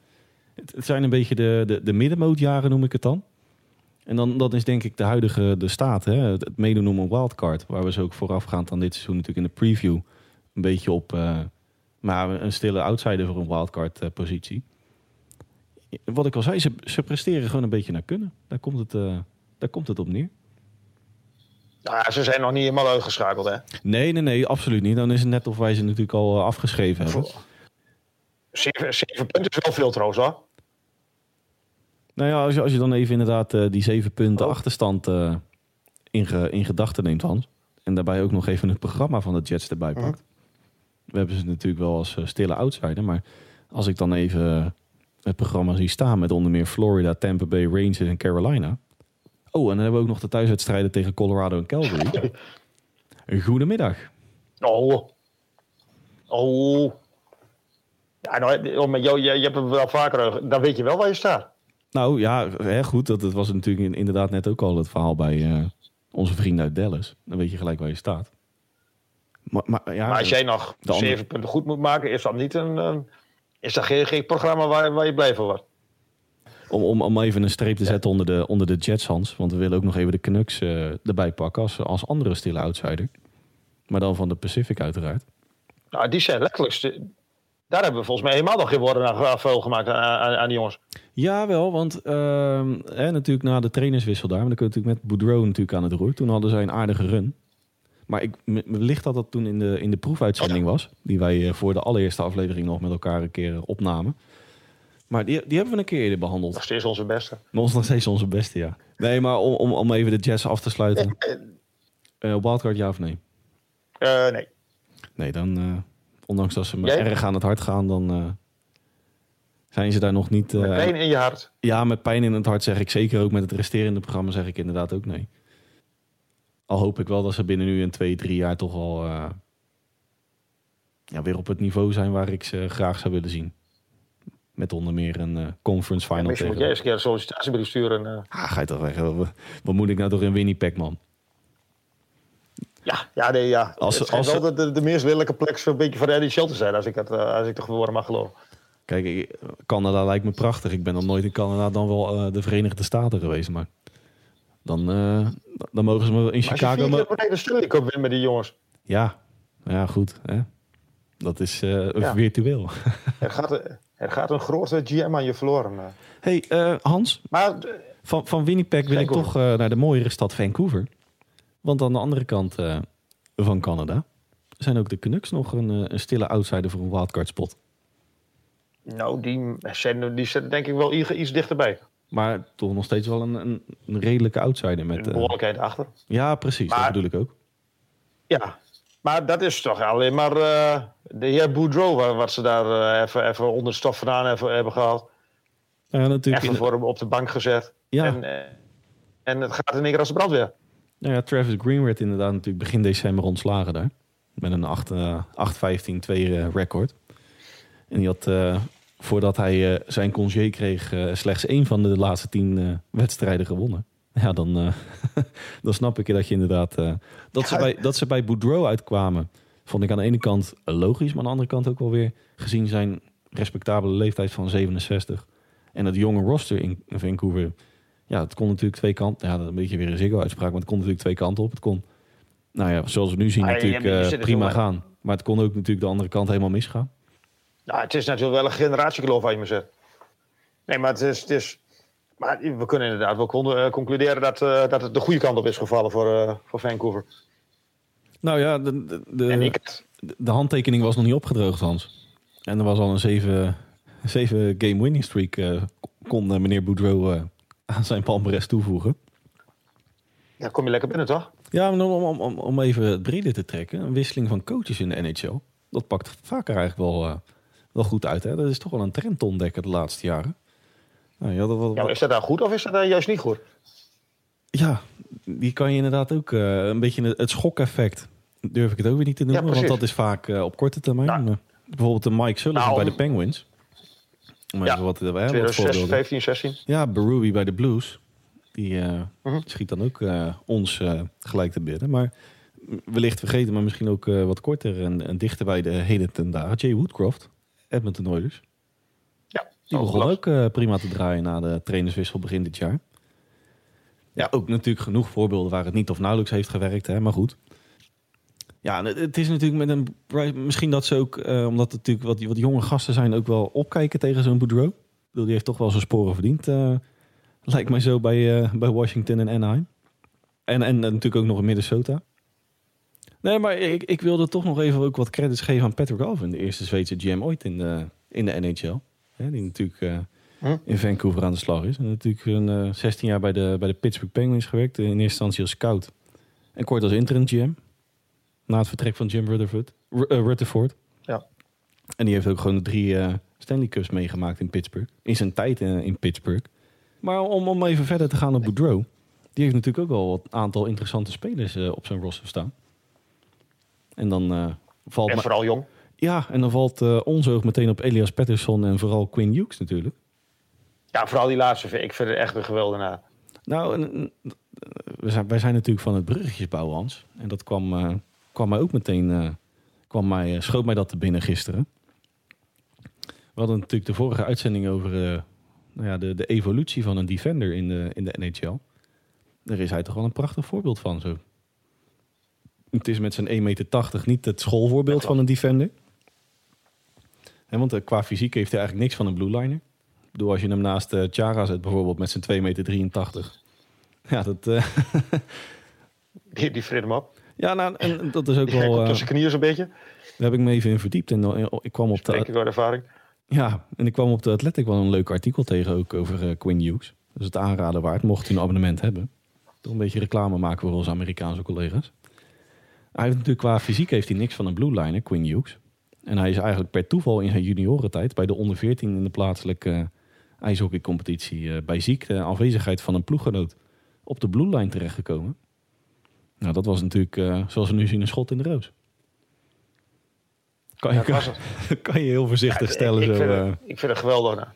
Het, zijn een beetje de, de, de middenmootjaren, noem ik het dan. En dan dat is denk ik de huidige de staat, hè, het, het meedoen om een wildcard. Waar we zo ook voorafgaand aan dit seizoen natuurlijk in de preview een beetje op, eh, maar een stille outsider voor een wildcard eh, positie. Wat ik al zei, ze, ze presteren gewoon een beetje naar kunnen. Daar komt het, eh, daar komt het op neer. Nou, ja, ze zijn nog niet helemaal uitgeschakeld, hè. Nee, nee, nee, absoluut niet. Dan is het net of wij ze natuurlijk al eh, afgeschreven hebben. Zeven, zeven punten is wel veel trouwens, hoor. Nou ja, als je, als je dan even inderdaad eh, die zeven punten Oh. achterstand eh, in, ge- in gedachten neemt, Hans. En daarbij ook nog even het programma van de Jets erbij Mhm. pakt. We hebben ze natuurlijk wel als stille outsider. Maar als ik dan even het programma zie staan met onder meer Florida, Tampa Bay, Rangers en Carolina. Oh, en dan hebben we ook nog de thuiswedstrijden tegen Colorado en Calgary. Een goedemiddag. Oh. Oh. Ja, nou, oh, maar jou, je, je hebt het wel vaker, dan weet je wel waar je staat. Nou ja, hè, goed. Dat, dat was natuurlijk in- inderdaad net ook al het verhaal bij eh, onze vrienden uit Dallas. Dan weet je gelijk waar je staat. Maar, maar, ja, Maar als jij nog andere- zeven punten goed moet maken, is dat niet een, een- is dat geen, geen programma waar, waar je blij van wordt. Om, om, om even een streep te zetten onder de, onder de Jets, Hans. Want we willen ook nog even de Canucks eh, erbij pakken als, als andere stille outsider. Maar dan van de Pacific uiteraard. Nou, die zijn letterlijk... Daar hebben we volgens mij helemaal nog geen woorden aan vuil gemaakt aan, aan, aan die jongens. Ja, wel, want ehm, hè, natuurlijk na de trainerswissel daar, maar dan kun je natuurlijk met Boudreau natuurlijk aan het roer. Toen hadden zij een aardige run. Maar ik, wellicht dat dat toen in de, in de proefuitzending was. Die wij eh, voor de allereerste aflevering nog met elkaar een keer eh, opnamen. Maar die, die hebben we een keer eerder behandeld. Nog steeds onze beste. Ons nog steeds onze beste, ja. Nee, maar om, om, om even de jazz af te sluiten. Eh, wildcard ja of nee? Nee. Nee, dan... ondanks dat ze me Jij? erg aan het hart gaan, dan... zijn ze daar nog niet... Met pijn in je hart. Ja, met pijn in het hart zeg ik zeker ook. Met het resterende programma zeg ik inderdaad ook nee. Al hoop ik wel dat ze binnen nu in twee, drie jaar toch al ja, weer op het niveau zijn waar ik ze graag zou willen zien. Met onder meer een eh, conference final Misschien moet jij eens een keer een sollicitatiebrief sturen. eh. Ah, ga je toch weg. Wat- Wat moet ik nou toch in Winnipeg, man? ja, ja, nee, ja. Als- het als- wel de, de, de meest lelijke plek zo'n beetje voor de NHL te zijn. Als ik, het, eh, als ik de woorden mag geloven. Kijk, Canada lijkt me prachtig. Ik ben nog nooit in Canada dan wel de Verenigde Staten geweest. Maar dan, dan mogen ze me in Maar als je Chicago... vier keer de met die jongens. Ja, ja goed. Hè? Dat is Ja. virtueel. Er gaat, er gaat een grote GM aan je verloren. eh. hey, eh, Hans, Maar eh, van, van Winnipeg wil ik toch naar de mooiere stad Vancouver. Want aan de andere kant van Canada zijn ook de Canucks nog een, een stille outsider voor een wildcard spot. nou, die, zijn, die zitten denk ik wel iets, dichterbij. Maar toch nog steeds wel een, een, een redelijke outsider. Met, eh, behoorlijkheid achter. ja, precies. Maar- dat bedoel ik ook. Ja, maar dat is toch alleen maar de heer Boudreau... wa- wat ze daar eh, even, even onder de stof vandaan hebben, hebben gehaald. Ja, natuurlijk. Even voor hem op de bank gezet. ja, En, eh, en het gaat in één keer als de brandweer. nou ja, Travis Green werd inderdaad natuurlijk begin december ontslagen daar. Met een 8, eh, 8-15-2 eh, record. En die had, voordat hij zijn congé kreeg, slechts één van de laatste tien wedstrijden gewonnen. Ja, dan, dan snap ik dat je inderdaad... dat, ze bij, dat ze bij Boudreau uitkwamen, vond ik aan de ene kant logisch. Maar aan de andere kant ook wel weer, gezien zijn respectabele leeftijd van 67... en het jonge roster in Vancouver... Ja, het kon natuurlijk twee kanten... Ja, dat een beetje weer een Ziggo-uitspraak, maar het kon natuurlijk twee kanten op. Het kon, nou ja, zoals we nu zien, Ah, natuurlijk eh, prima gaan. Maar het kon ook natuurlijk de andere kant helemaal misgaan. Nou, het is natuurlijk wel een generatiekloof, wat je me zegt. Nee, maar het is... Het is maar we kunnen inderdaad wel eh, concluderen dat, eh, dat het de goede kant op is gevallen voor, voor Vancouver. Nou ja, de, de, de, handtekening was nog niet opgedroogd, Hans. En er was al een zeven, zeven game winning streak. eh, kon eh, meneer Boudreau eh, aan zijn palmarès toevoegen. ja, kom je lekker binnen, toch? Ja, om, om, om, om even het breder te trekken. Een wisseling van coaches in de NHL. Dat pakt vaker eigenlijk wel, wel goed uit. Hè? Dat is toch wel een trend te ontdekken de laatste jaren. Nou, ja, dat, wat- Ja, is dat nou goed of is dat nou juist niet goed? ja, die kan je inderdaad ook een beetje het schokeffect. Durf ik het ook weer niet te noemen, want dat is vaak eh, op korte termijn. Nou. Eh, bijvoorbeeld de Mike Sullivan Nou, bij de Penguins. Maar Ja, wat, eh, wat 2016, voorbeelden. 15, 16. Ja, Berube bij de Blues. Die Mhm. schiet dan ook ons gelijk te bidden. Maar wellicht vergeten, maar misschien ook wat korter en, en dichter bij de heden ten dagen. Jay Woodcroft, Edmonton Oilers. Ja, Die begon ook prima te draaien na de trainerswissel begin dit jaar. Ja, ook natuurlijk genoeg voorbeelden waar het niet of nauwelijks heeft gewerkt, hè, maar goed. Ja, het, is natuurlijk met een... Bryce- Misschien dat ze ook, eh, omdat het natuurlijk wat, wat jonge gasten zijn, ook wel opkijken tegen zo'n Boudreau. Die heeft toch wel zijn sporen verdiend, eh, lijkt mij zo bij, eh, bij Washington en Anaheim. En, en natuurlijk ook nog in Minnesota. Nee, maar ik, ik wilde toch nog even ook wat credits geven aan Patrick Alvin, de eerste Zweedse GM ooit in de, in de NHL. Hè, die natuurlijk in Vancouver aan de slag is. En natuurlijk een, eh 16 jaar bij de, bij de Pittsburgh Penguins gewerkt. In eerste instantie als scout. En kort als interim GM. Na het vertrek van Jim Rutherford. Ru- eh, Rutherford. Ja. En die heeft ook gewoon de drie eh, Stanley Cups meegemaakt in Pittsburgh. In zijn tijd eh, in Pittsburgh. Maar om, om even verder te gaan op Boudreau. Die heeft natuurlijk ook wel een aantal interessante spelers op zijn roster staan. En dan valt... En ma- vooral jong. ja, en dan valt onze oog meteen op Elias Pettersson en vooral Quinn Hughes natuurlijk. Ja, vooral die laatste. Ik vind het echt een geweldenaar. Nou, we zijn, wij zijn natuurlijk van het bruggetjesbouw, Hans. En dat kwam, kwam mij ook meteen, eh, kwam mij, eh, schoot mij dat te binnen gisteren. We hadden natuurlijk de vorige uitzending over eh, nou ja, de, de evolutie van een defender in de, in de NHL. Daar is hij toch wel een prachtig voorbeeld van. Zo. Het is met zijn 1,80 meter niet het schoolvoorbeeld van een defender. Want qua fysiek heeft hij eigenlijk niks van een blue liner. Ik bedoel, als je hem naast eh Chara zet bijvoorbeeld met zijn 2,83 meter. Ja, dat, eh, Die, die hem op. Ja, nou, en dat is ook wel... op eh, tussen knieën zo'n beetje. daar heb ik me even in verdiept. En eh, ik kwam op de, ik uit ervaring. ja, en ik kwam op de Athletic wel een leuk artikel tegen ook over eh, Quinn Hughes. Dus het aanraden waard, mocht u een abonnement hebben. Toch een beetje reclame maken voor onze Amerikaanse collega's. Hij heeft natuurlijk qua fysiek heeft hij niks van een blue liner, Quinn Hughes. En hij is eigenlijk per toeval in zijn juniorentijd bij de onder 14 in de plaatselijke eh, ijshockeycompetitie bij ziekte afwezigheid van een ploeggenoot op de blue line terechtgekomen. Nou, dat was natuurlijk, eh, zoals we nu zien, een schot in de roos. Kan je, Ja, kan je heel voorzichtig Ja, stellen. ik, ik, vind eh. het, ik vind het geweldig.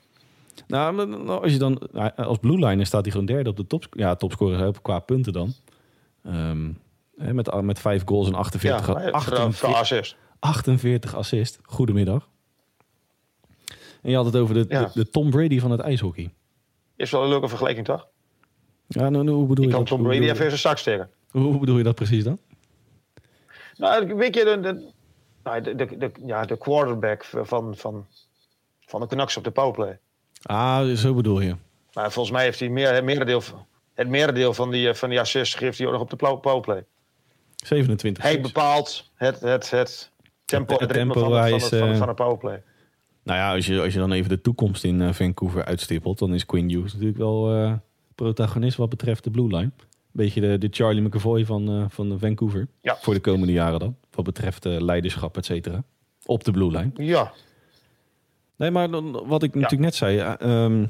Nou. Als je dan nou, als blue liner staat hij gewoon derde op de top, ja, topscorer op qua punten dan. Ehm, hè, met, met vijf goals en 48, Ja, maar voor, voor 48, assist. 48 assist. Goedemiddag. En je had het over de, Ja. de, de Tom Brady van het ijshockey. Is wel een leuke vergelijking, toch? Ja, nou, nou, hoe bedoel Ik je kan dat? Tom Brady even zijn zak steken. Hoe, bedoel je dat precies dan? Nou, weet je, de, de, nou, de, de, de- ja, de quarterback van, van, van de Canucks op de powerplay. Ah, zo bedoel je. Maar volgens mij heeft hij meer, het merendeel, het merendeel van die, eh, van die assists geeft hij ook nog op de pow- powerplay. 27. Hij bepaalt het, het, het tempo, Het tempo van, eh, van een powerplay. Nou ja, als je, als je dan even de toekomst in eh, Vancouver uitstippelt, dan is Quinn Hughes natuurlijk wel protagonist wat betreft de Blue Line. Beetje de, de Charlie McAvoy van, eh, van Vancouver. Ja. Voor de komende jaren dan. Wat betreft eh, leiderschap, et cetera. Op de Blue Line. Ja, Nee, maar dan, wat ik natuurlijk net zei. eh, ehm,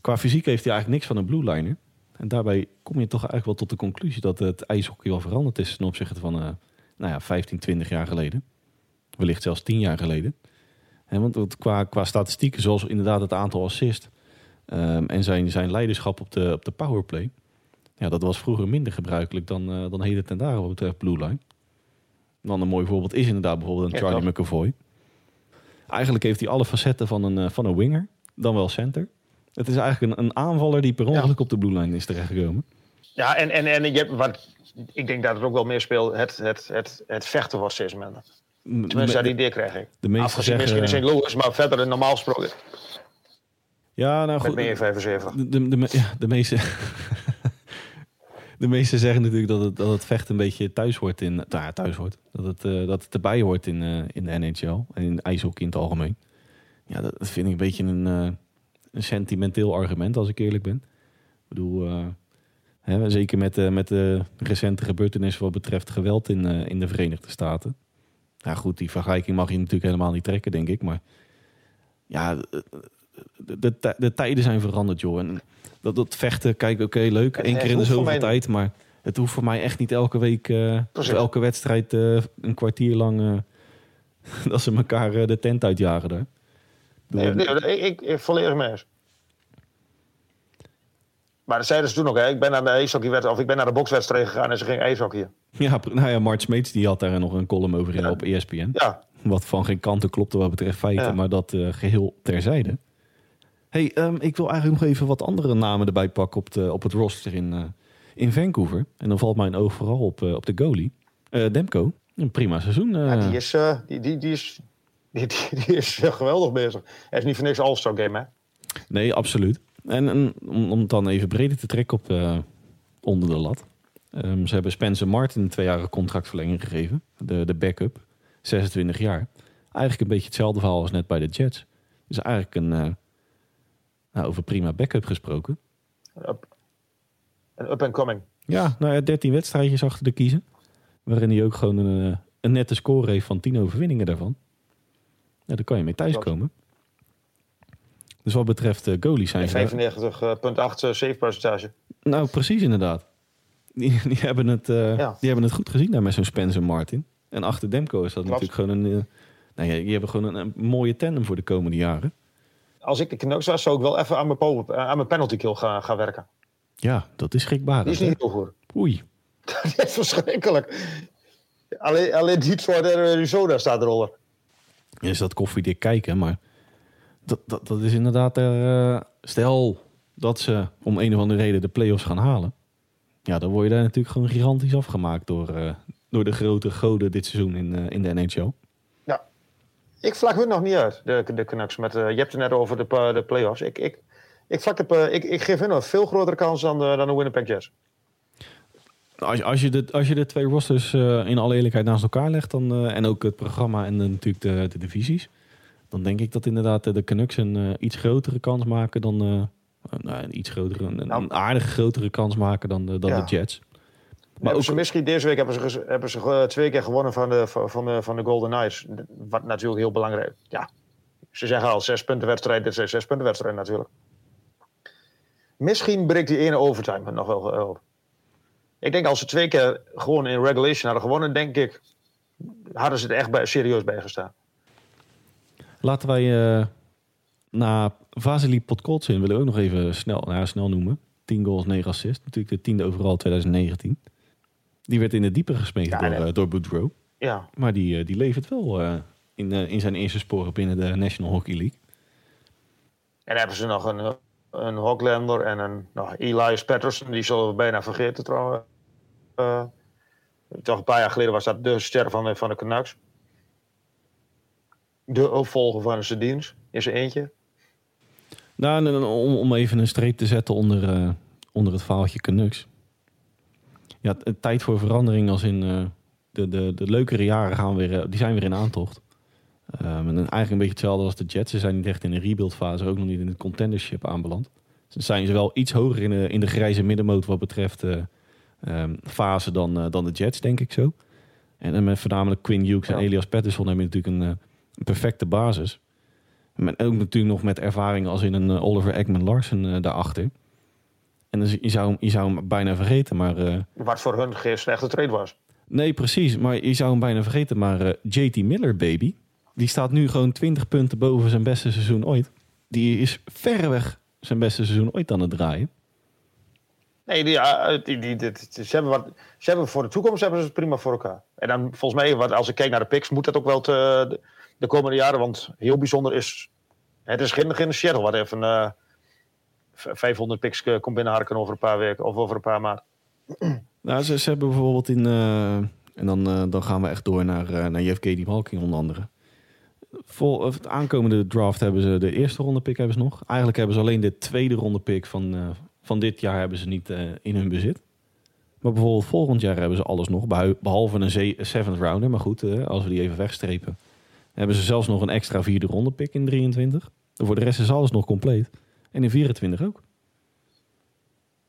qua fysiek heeft hij eigenlijk niks van een Blue Liner. En daarbij kom je toch eigenlijk wel tot de conclusie dat het ijshockey wel veranderd is ten opzichte van nou ja, 15, 20 jaar geleden. Wellicht zelfs 10 jaar geleden. Want qua, qua statistieken, zoals inderdaad het aantal assist ehm, en zijn, zijn leiderschap op de, op de powerplay. Ja, dat was vroeger minder gebruikelijk dan, eh, dan heden ten dagen wat betreft Blue Line. Dan een mooi voorbeeld is inderdaad bijvoorbeeld een Charlie? McAvoy. Eigenlijk heeft hij alle facetten van een, eh, van een winger, dan wel center. Het is eigenlijk een, een aanvaller die per ongeluk op de blue line is terechtgekomen. ja en, en, en je hebt, wat, ik denk dat het ook wel meer speelt. Het, het, het, het vechten was steeds minder. Tenminste, dat de, idee krijg ik. de meeste Afgezien zeggen... misschien in St. Louis, maar verder normaal gesproken. ja, nou Met goed. meer 75. De, de, de, ja, de meeste... de meesten zeggen natuurlijk dat het, dat het vechten een beetje thuis hoort in... Nou thuis hoort. Dat het, eh, dat het erbij hoort in, eh, in de NHL. En in ijshockey in het algemeen. Ja, dat, vind ik een beetje een, eh, een sentimenteel argument, als ik eerlijk ben. Ik bedoel... hè, zeker met, met de recente gebeurtenissen wat betreft geweld in, in de Verenigde Staten. Ja goed, die vergelijking mag je natuurlijk helemaal niet trekken, denk ik. Maar ja, de, de, de, tij- de tijden zijn veranderd, joh. En dat, dat vechten, kijk, oké, leuk. Het keer in de zoveel mij tijd. Maar het hoeft voor mij echt niet elke week, eh, of elke wedstrijd, eh, een kwartier lang... eh, dat ze elkaar de tent uitjagen daar. Nee, nee, ik, ik, volledig mee eens. Maar dat zeiden ze toen ook. Hè. Ik ben naar de ijshockeywedstrijd, of ik ben naar de bokswedstrijd gegaan en ze ging ijshockeyen. Ja, nou ja, Mart Smeets die had daar nog een column over in Ja. op ESPN. Ja, Wat van geen kanten klopte wat betreft feiten, Ja. maar dat eh, geheel terzijde. Hey, ehm, ik wil eigenlijk nog even wat andere namen erbij pakken op, de, op het roster in, eh, in Vancouver. En dan valt mijn oog vooral op, eh, op de goalie. Eh, Demko, een prima seizoen. ja die is, die, die, die is, die, die, die is geweldig bezig. Hij is niet voor niks All-Star Game, hè? Nee, absoluut. En, en om, om het dan even breder te trekken op, onder de lat. Ehm, ze hebben Spencer Martin een tweejarige contractverlenging gegeven. De, de backup, 26 jaar. Eigenlijk een beetje hetzelfde verhaal als net bij de Jets. Dus eigenlijk een, nou, over prima backup gesproken. Up, een up and coming. Ja, nou ja, 13 wedstrijdjes achter de kiezen. Waarin hij ook gewoon een, eh, een nette score heeft van 10 overwinningen daarvan. Ja, daar kan je mee thuiskomen. Dus wat betreft eh goalies zijn ze... 95,8 uh, save percentage. Nou, precies inderdaad. Die, die, hebben, het, eh, Ja. die hebben het goed gezien daar met zo'n Spencer Martin. En achter Demko is dat Klopt. natuurlijk gewoon een... eh, nou ja, die hebben gewoon een, een mooie tandem voor de komende jaren. Als ik de Canucks was, zou ik wel even aan mijn, po- aan mijn penalty kill gaan, gaan werken. Ja, dat is schrikbarend. Die is niet heel goed. Oei. Dat is verschrikkelijk. Alleen, alleen Detroit en Arizona staat eronder. Is dat koffiedik kijken, maar... Dat, dat, dat is inderdaad... er. eh, stel dat ze om een of andere reden de play-offs gaan halen. Ja, dan word je daar natuurlijk gewoon gigantisch afgemaakt door, eh, door de grote goden dit seizoen in, eh, in de NHL. Ik vlak hun nog niet uit, de, de Canucks. Met, eh, je hebt het net over de, pa- de play-offs. Ik, ik, ik, vlak eh, ik, ik geef hun een veel grotere kans dan de, dan de Winnipeg Jets. als, als, je de, als je de twee rosters uh, in alle eerlijkheid naast elkaar legt, dan, uh, en ook het programma en natuurlijk de, de, divisies, dan denk ik dat inderdaad de Canucks een iets grotere kans maken dan. nou, een iets grotere, een, Nou. een aardige grotere kans maken dan dan Ja. de Jets. Maar ook, ze misschien deze week hebben ze, hebben ze eh, twee keer gewonnen van de, van, de, van de Golden Knights. Wat natuurlijk heel belangrijk Ja, ze zeggen al zes punten wedstrijd. Dit is een zes punten wedstrijd natuurlijk. Misschien breekt die ene overtime het nog wel op. Ik denk als ze twee keer gewoon in regulation hadden gewonnen, denk ik, hadden ze er echt bij, serieus bij gestaan. Laten wij eh na Vasily Podkolzin willen we ook nog even snel, nou, snel noemen. 10 goals, 9 assists. Natuurlijk de tiende overal 2019. Die werd in de diepe gesmeten Ja, door, eh, door Boudreau. Ja, Maar die, eh, die levert wel eh, in, in zijn eerste sporen binnen de National Hockey League. en hebben ze nog een, een Hocklander en een nou, Elias Patterson. Die zullen we bijna vergeten trouwens. Toch een paar jaar geleden was dat de ster van de, van de Canucks. De opvolger van zijn dienst is er eentje. Nou, om, om even een streep te zetten onder, onder het verhaaltje Canucks. Ja, tijd voor verandering als in eh, de, de, de leukere jaren gaan weer, eh, die zijn weer in aantocht. Ehm, en eigenlijk een beetje hetzelfde als de Jets. Ze zijn niet echt in een rebuild fase, ook nog niet in het contendership aanbeland. Ze zijn ze wel iets hoger in de, in de grijze middenmoot wat betreft eh, ehm, fase dan, dan de Jets, denk ik zo. En, en met voornamelijk Quinn Hughes en Ja. Elias Pettersson hebben natuurlijk een, een perfecte basis. Maar ook natuurlijk nog met ervaring als in een Oliver Ekman Larsen eh, daarachter. En dus je, zou, hem- je zou hem bijna vergeten, maar... eh, Wat voor hun geen slechte trade was. nee, precies. Maar je zou hem bijna vergeten. Maar eh, JT Miller, baby, die staat nu gewoon 20 punten boven zijn beste seizoen ooit. Die is verreweg zijn beste seizoen ooit aan het draaien. Nee, die, ja, die, die, dit- ze, hebben wat, ze hebben voor de toekomst hebben ze het prima voor elkaar. En dan volgens mij, wat, als ik kijk naar de picks, moet dat ook wel te, de, de komende jaren. Want heel bijzonder is, het is geen, geen Seattle wat even eh, 500 picks eh, komt binnenharken over een paar weken of over een paar maanden. Nou, ze, hebben bijvoorbeeld in... eh, en dan, eh, dan gaan we echt door naar, eh naar Yevgeny Malkin onder andere. Vol, of het aankomende draft hebben ze de eerste ronde pick hebben ze nog. Eigenlijk hebben ze alleen de tweede ronde pick van, van dit jaar hebben ze niet in hun bezit. Maar bijvoorbeeld volgend jaar hebben ze alles nog. Behalve een ze- seventh rounder. Maar goed, als we die even wegstrepen. Hebben ze zelfs nog een extra vierde ronde pick in 23. En voor de rest is alles nog compleet. En in 24 ook.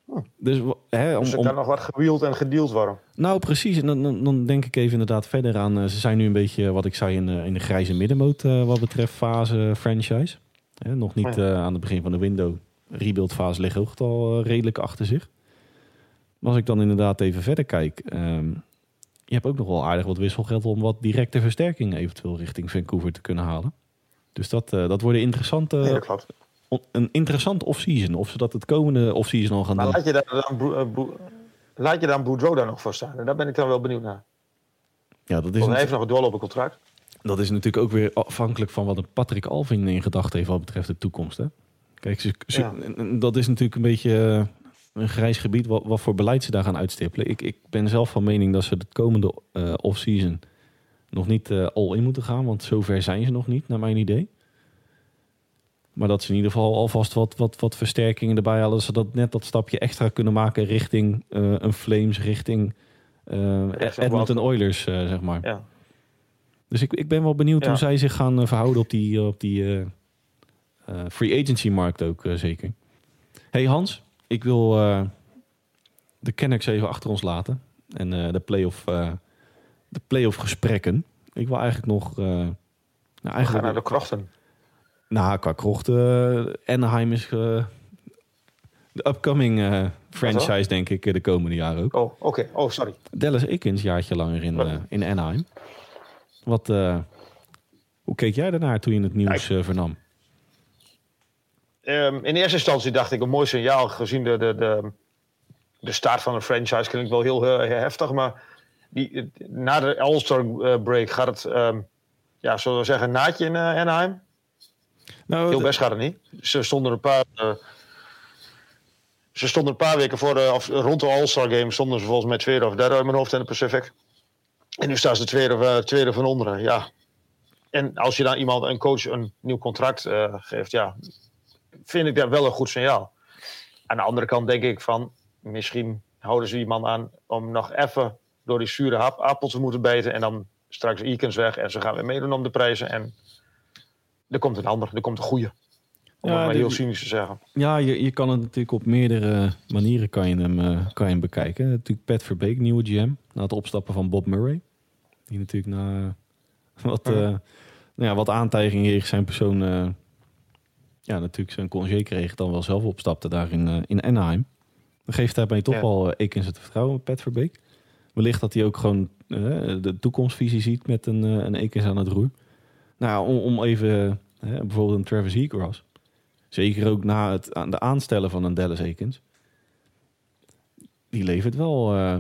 Hm. Dus, hè, om, Dus er om, nog wat gewield en gedeeld worden. nou, precies. En dan, dan, denk ik even inderdaad verder aan. eh, ze zijn nu een beetje, wat ik zei, in, de- in de grijze middenmoot eh, wat betreft fase franchise. Hè, nog niet Ja. eh, aan het begin van de window. Rebuild fase ligt ook al eh, redelijk achter zich. Maar als ik dan inderdaad even verder kijk. ehm, je hebt ook nog wel aardig wat wisselgeld om wat directe versterking eventueel richting Vancouver te kunnen halen. Dus dat, eh, dat wordt een interessante, Nee, dat een interessante off-season. Of ze dat het komende off-season al gaan Maar doen. laat je daar dan, eh, Bru- laat je dan Boudreau daar nog voor staan? En daar ben ik dan wel benieuwd naar. Ja, dat is hij heeft nog een doorlopend contract. Dat is natuurlijk ook weer afhankelijk van wat een Patrick Alvin in gedachten heeft wat betreft de toekomst. Hè? Kijk, ze, Ja. dat is natuurlijk een beetje eh, een grijs gebied wat, wat voor beleid ze daar gaan uitstippelen. Ik, ik ben zelf van mening dat ze de komende eh off-season nog niet all in moeten gaan, want zover zijn ze nog niet, naar mijn idee. Maar dat ze in ieder geval alvast wat, wat, wat versterkingen erbij halen, zodat net dat stapje extra kunnen maken richting eh, een Flames, richting Richting Edmonton Oilers, eh, zeg maar. Ja. Dus ik, ik ben wel benieuwd Ja. hoe zij zich gaan verhouden op die, op die free agency markt ook zeker. Hey Hans, ik wil de Canucks even achter ons laten. En de playoff de playoff gesprekken. Ik wil eigenlijk nog... nou, We gaan eigenlijk, naar de krochten. Nou, qua krocht, eh, Anaheim is eh, de upcoming eh, franchise, denk ik, de komende jaren ook. Oh, oké. Oh, sorry. Dallas een jaartje langer in, in Anaheim. Wat, hoe keek jij daarnaar toen je het nieuws vernam? Ehm, in eerste instantie dacht ik een mooi signaal gezien de, de, de, de start van een franchise klinkt wel heel heftig, maar die, na de All-Star break gaat het, ehm, ja, zullen we zeggen, naadje in Anaheim. Nou, Heel best gaat het niet. Ze stonden een paar, eh, ze stonden een paar weken voor de, of rond de All-Star game stonden ze volgens mij tweede of derde uit mijn hoofd in de Pacific. En nu staan ze tweede, eh, tweede van onderen, ja. En als je dan iemand, een coach, een nieuw contract eh, geeft, ja, vind ik dat wel een goed signaal. Aan de andere kant denk ik van, misschien houden ze die man aan om nog even door die zure hap, appel te moeten bijten. En dan straks Eakins weg en ze gaan weer meedoen om de prijzen. En er komt een ander, er komt een goede. Om Ja, het maar de- heel cynisch te zeggen. Ja, je, je kan het natuurlijk op meerdere manieren kan je hem, eh, kan je hem bekijken. Natuurlijk Pat Verbeek, nieuwe GM. Na het opstappen van Bob Murray. Die natuurlijk na wat, Ja. eh, nou ja, wat aantijgingen tegen zijn persoon... eh, ja, natuurlijk zijn congé kreeg, dan wel zelf opstapte daar in, eh, in Anaheim. Dan geeft daarmee toch Ja. wel uh, Ekens het vertrouwen, Pat Verbeek. Wellicht dat hij ook gewoon de toekomstvisie ziet met een, een Ekens aan het roer. Nou, om, om even eh, bijvoorbeeld een Travis Heatgrass. Zeker ook na het aan de aanstellen van een Dallas Ekens. Die levert wel. eh,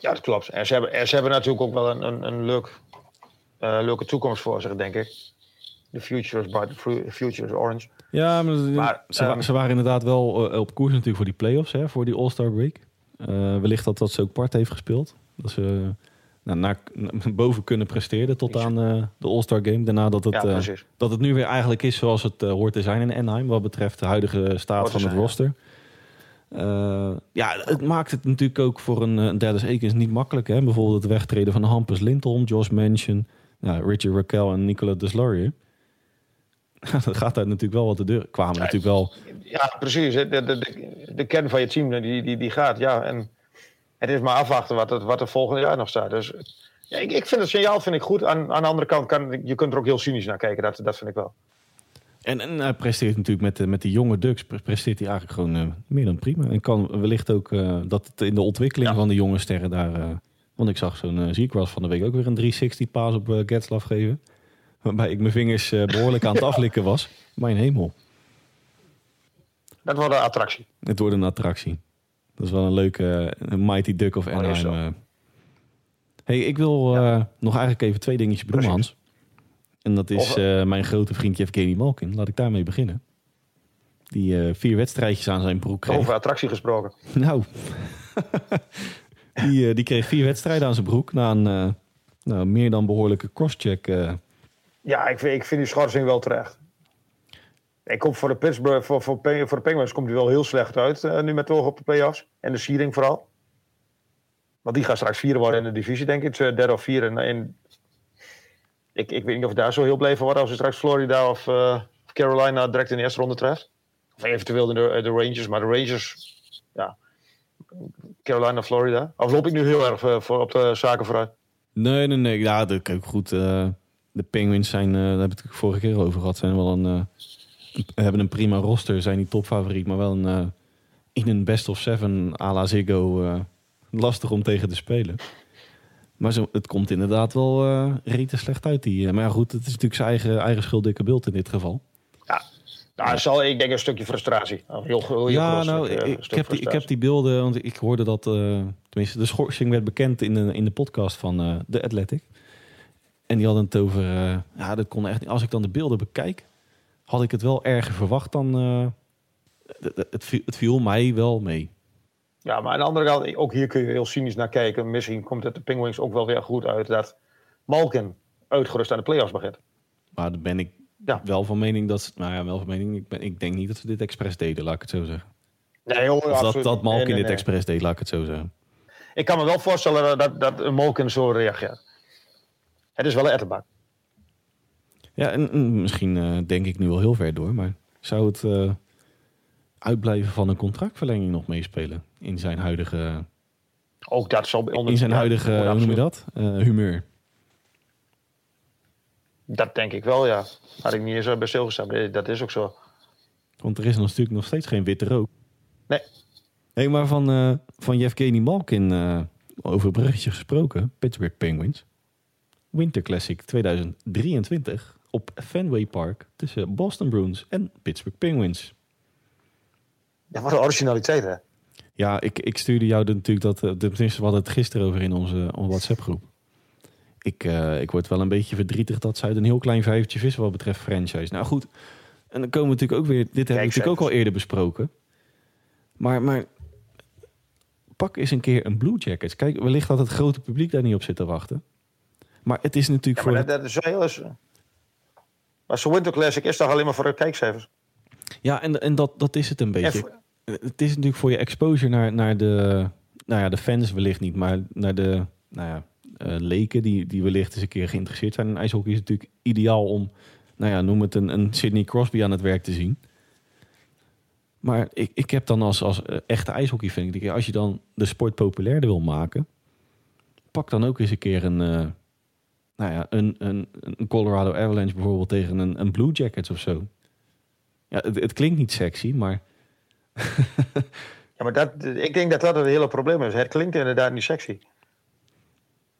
Ja, dat klopt. En ze hebben, en ze hebben natuurlijk ook wel een, een, een leuk, eh, leuke toekomst voor zich, denk ik. The future is bright, future is orange. ja, maar, Maar, ze, ehm, ze waren inderdaad wel eh, op koers natuurlijk voor die playoffs, hè, voor die All-Star break. Wellicht dat dat ze ook part heeft gespeeld. Dat ze nou, naar, boven kunnen presteren tot aan eh, de All-Star game. Daarna dat het, Ja, eh, dat het nu weer eigenlijk is zoals het eh, hoort te zijn in Anaheim. Wat betreft de huidige staat Hoort van het zijn, roster. Ja, het maakt het natuurlijk ook voor een, een Dallas Ekens niet makkelijk. Hè? Bijvoorbeeld het wegtreden van Hampus Lindholm, Josh Manchin, ja, Richard Raquel en Nicola Deslaurier. dat gaat daar natuurlijk wel wat de deur. Kwamen Ja, natuurlijk wel. Ja, precies. De, de, de, de kern van je team die, die, die gaat. Ja, en het is maar afwachten wat, het, wat er volgend jaar nog staat. Dus ja, ik, ik vind het signaal vind ik goed. Aan, aan de andere kant, kan, je kunt er ook heel cynisch naar kijken. Dat, dat vind ik wel. En, en hij presteert natuurlijk met de, met de jonge Ducks. pre- Presteert hij eigenlijk gewoon eh, meer dan prima. En kan wellicht ook eh, dat het in de ontwikkeling Ja. van de jonge sterren daar. eh, want ik zag zo'n uh, Ziekwas van de week ook weer een 360 paas op uh, Getzlaff geven. Waarbij ik mijn vingers eh, behoorlijk aan het aflikken was. Mijn hemel. Dat wordt een attractie. Het wordt een attractie. Dat is wel een leuke een Mighty Duck of Anaheim. eh. hey, ik wil eh, nog eigenlijk even twee dingetjes benoemen. Hans. En dat is eh, mijn grote vriend Evgeny Malkin. Laat ik daarmee beginnen. Die vier wedstrijdjes aan zijn broek kreeg. Over attractie gesproken. Nou, die, die kreeg vier wedstrijden aan zijn broek na een nou, meer dan behoorlijke crosscheck. Ja, ik vind, ik vind die schorsing wel terecht. Ik kom voor de Pittsburgh, voor, voor, voor de Penguins komt hij wel heel slecht uit. eh, nu met oog op de playoffs. En de seeding vooral. Want die gaat straks vieren worden in de divisie, denk ik. Eh, derde of vierde. En, ik, ik weet niet of ik daar zo heel blij van als ze straks Florida of, eh, of Carolina direct in de eerste ronde treft. Of eventueel de, de Rangers. Maar de Rangers, ja. Carolina, Florida. Of loop ik nu heel erg eh, voor, op de zaken vooruit? Nee, nee, nee. Ja, dat ook goed. eh, de Penguins zijn, eh, daar heb ik het vorige keer over gehad, zijn wel een, eh, hebben een prima roster. Zijn niet topfavoriet, maar wel een, eh, in een best of seven à la Ziggo eh, lastig om tegen te spelen. Maar zo, het komt inderdaad wel rete slecht uit. Die, maar ja, goed, het is natuurlijk zijn eigen, eigen schuld dikke beeld in dit geval. Ja, nou, zal, ik denk een stukje frustratie. Heel, heel, heel ja, nou, stuk, ik, heb die, ik heb die beelden, want ik hoorde dat, tenminste, de schorsing werd bekend in de, in de podcast van eh The Athletic. En die hadden het over, ja, dat kon echt niet. Als ik dan de beelden bekijk, had ik het wel erger verwacht dan, eh, het- het, viel, mij wel mee. Ja, maar aan de andere kant, ook hier kun je heel cynisch naar kijken. Misschien komt het de Penguins ook wel weer goed uit dat Malkin uitgerust aan de playoffs begint. Maar dan ben ik Ja. wel van mening dat ze, nou ja, wel van mening, ik, ben, ik denk niet dat ze dit expres deden, laat ik het zo zeggen. Nee, hoor, Of dat, dat. Malkin Nee, nee, dit expres deed, laat ik het zo zeggen. Ik kan me wel voorstellen dat, dat Malkin zo reageert. Het is wel een ettenbak. Ja, en, en misschien eh, denk ik nu wel heel ver door, maar zou het eh, uitblijven van een contractverlenging nog meespelen in zijn huidige, Ook dat zal onder in zijn huidige hoe noem je dat? Eh, humeur. Dat denk ik wel, ja. Had ik niet eens bij stilgestaan. Dat is ook zo. Want er is natuurlijk nog steeds geen witte rook. Nee. Nee, maar van, eh van Yevgeny Malkin eh, over bruggetje gesproken. Pittsburgh Penguins. Winter Classic 2023 op Fenway Park tussen Boston Bruins en Pittsburgh Penguins. Ja, wat een originaliteit, hè? Ja, ik, ik stuurde jou de- natuurlijk dat. eh, Tenminste, we hadden het gisteren over in onze, onze WhatsApp-groep. Ik, eh, ik word wel een beetje verdrietig dat ze uit een heel klein vijvertje vissen wat betreft franchise. Nou goed, en dan komen we natuurlijk ook weer. Dit hebben we natuurlijk ook al eerder besproken. Maar, maar pak eens een keer een Blue Jackets. Kijk, wellicht dat het grote publiek daar niet op zit te wachten. Maar het is natuurlijk Ja, voor. maar dat, dat is wel heel eens... Maar zo'n Winter Classic is toch alleen maar voor de kijkcijfers? Ja, en, en dat, dat is het een beetje. Voor- Het is natuurlijk voor je exposure naar, naar, de, nou ja, de fans wellicht niet, maar naar de nou ja, uh, leken die, die wellicht eens een keer geïnteresseerd zijn in ijshockey, is het natuurlijk ideaal om, nou ja, noem het een, een Sidney Crosby aan het werk te zien. Maar ik, ik heb dan als, als uh, echte ijshockey-fan, ik als je dan de sport populairder wil maken, pak dan ook eens een keer een, uh, nou ja, een, een, een Colorado Avalanche bijvoorbeeld tegen een, een Blue Jackets of zo. Ja, het, het klinkt niet sexy, maar... ja, maar dat, ik denk dat dat het hele probleem is. Het klinkt inderdaad niet sexy.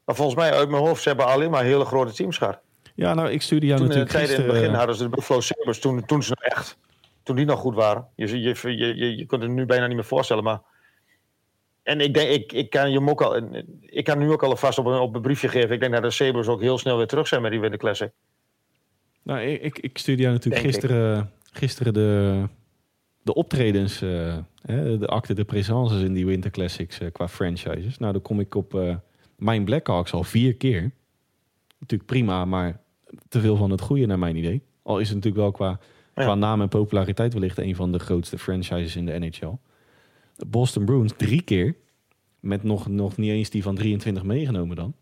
Maar volgens mij, uit mijn hoofd, ze hebben alleen maar hele grote teams gehad. Ja, nou, ik stuurde jou toen natuurlijk in, gisteren... in het begin hadden ze de Buffalo Sabres, toen, toen ze nog echt... Toen die nog goed waren. Je, je, je, je, je kunt het nu bijna niet meer voorstellen, maar... En ik denk, ik, ik kan je ook al, ik kan nu ook alvast op een, op een briefje geven. Ik denk dat de Sabres ook heel snel weer terug zijn met die Winter Classic. Nou, ik, ik stuurde jou natuurlijk gisteren, gisteren de, de optredens, uh, de acte de présences in die Winter Classics uh, qua franchises. Nou, dan kom ik op uh, mijn Blackhawks al vier keer. Natuurlijk prima, maar te veel van het goede naar mijn idee. Al is het natuurlijk wel qua, ja. qua naam en populariteit wellicht een van de grootste franchises in de NHL. De Boston Bruins drie keer. Met nog, nog niet eens die van 23 meegenomen dan.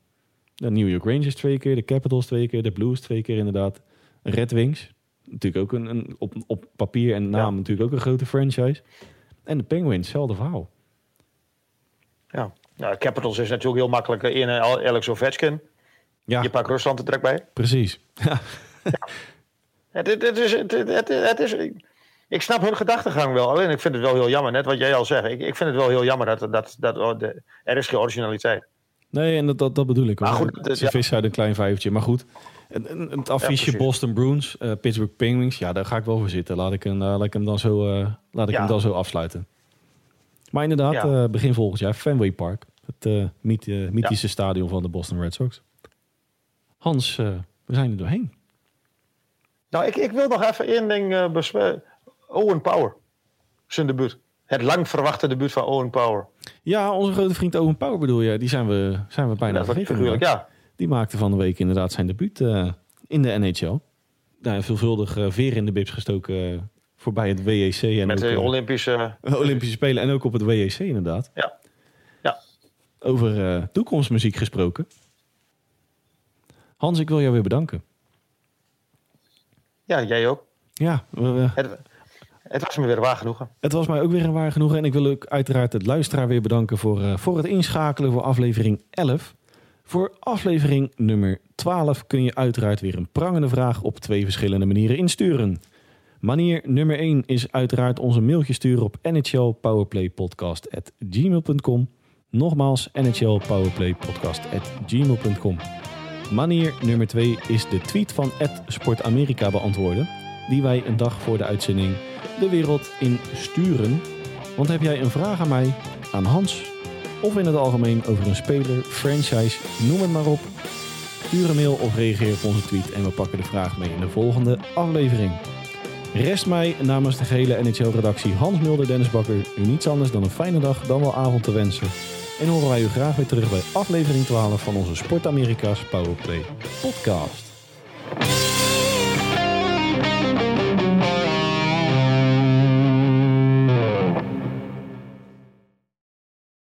De New York Rangers twee keer, de Capitals twee keer, de Blues twee keer inderdaad. Red Wings, natuurlijk ook een, een op, op papier en naam ja. natuurlijk ook een grote franchise. En de Penguins, hetzelfde verhaal. Ja, nou, Capitals is natuurlijk heel makkelijk. In Alex Ovechkin. Ja. Je pakt Rusland er direct bij. Precies. Ja. ja. Het, het, het, is, het, het, het is... Ik snap hun gedachtegang wel. Alleen ik vind het wel heel jammer. Net wat jij al zegt. Ik, ik vind het wel heel jammer dat, dat, dat oh, de, er is geen originaliteit. Nee, en dat, dat, dat bedoel ik. Maar goed, Ze vissen uit een klein vijvertje. Maar goed, het affiche ja, Boston Bruins, uh, Pittsburgh Penguins. Ja, daar ga ik wel voor zitten. Laat ik hem, uh, laat ik hem, dan, zo, uh, laat ik ja. hem dan zo afsluiten. Maar inderdaad, ja. begin volgend jaar Fenway Park. Het myth, mythische stadion van de Boston Red Sox. Hans, we zijn er doorheen. Nou, ik, ik wil nog even één ding bespreken. Owen Power, zijn debuut. Het lang verwachte debuut van Owen Power. Ja, onze grote vriend Owen Power bedoel je. Die zijn we, zijn we bijna vergeten. Ja. Die maakte van de week inderdaad zijn debuut uh, in de NHL. Nou, veelvuldig uh, veer in de bibs gestoken uh, voorbij het WEC. En Met ook, de Olympische... Olympische Spelen en ook op het WEC inderdaad. Ja. ja. Over toekomstmuziek gesproken. Hans, ik wil jou weer bedanken. Ja, jij ook. Ja, we, het, het, was me weer waar genoegen. Het was mij ook weer een waar genoegen. En ik wil ook uiteraard het luisteraar weer bedanken voor, uh, voor het inschakelen voor aflevering 11. Voor aflevering nummer 12 kun je uiteraard weer een prangende vraag op twee verschillende manieren insturen. Manier nummer 1 is uiteraard onze mailtje sturen op nhlpowerplaypodcast.gmail.com. Nogmaals, nhlpowerplaypodcast.gmail.com. Manier nummer 2 is de tweet van Sportamerika beantwoorden, die wij een dag voor de uitzending de wereld in sturen. Want heb jij een vraag aan mij, aan Hans of in het algemeen over een speler, franchise, noem het maar op. Stuur een mail of reageer op onze tweet en we pakken de vraag mee in de volgende aflevering. Rest mij namens de gehele NHL-redactie Hans Mulder, Dennis Bakker u niets anders dan een fijne dag, dan wel avond te wensen. En horen wij u graag weer terug bij aflevering 12 van onze Sport Amerika's Powerplay podcast.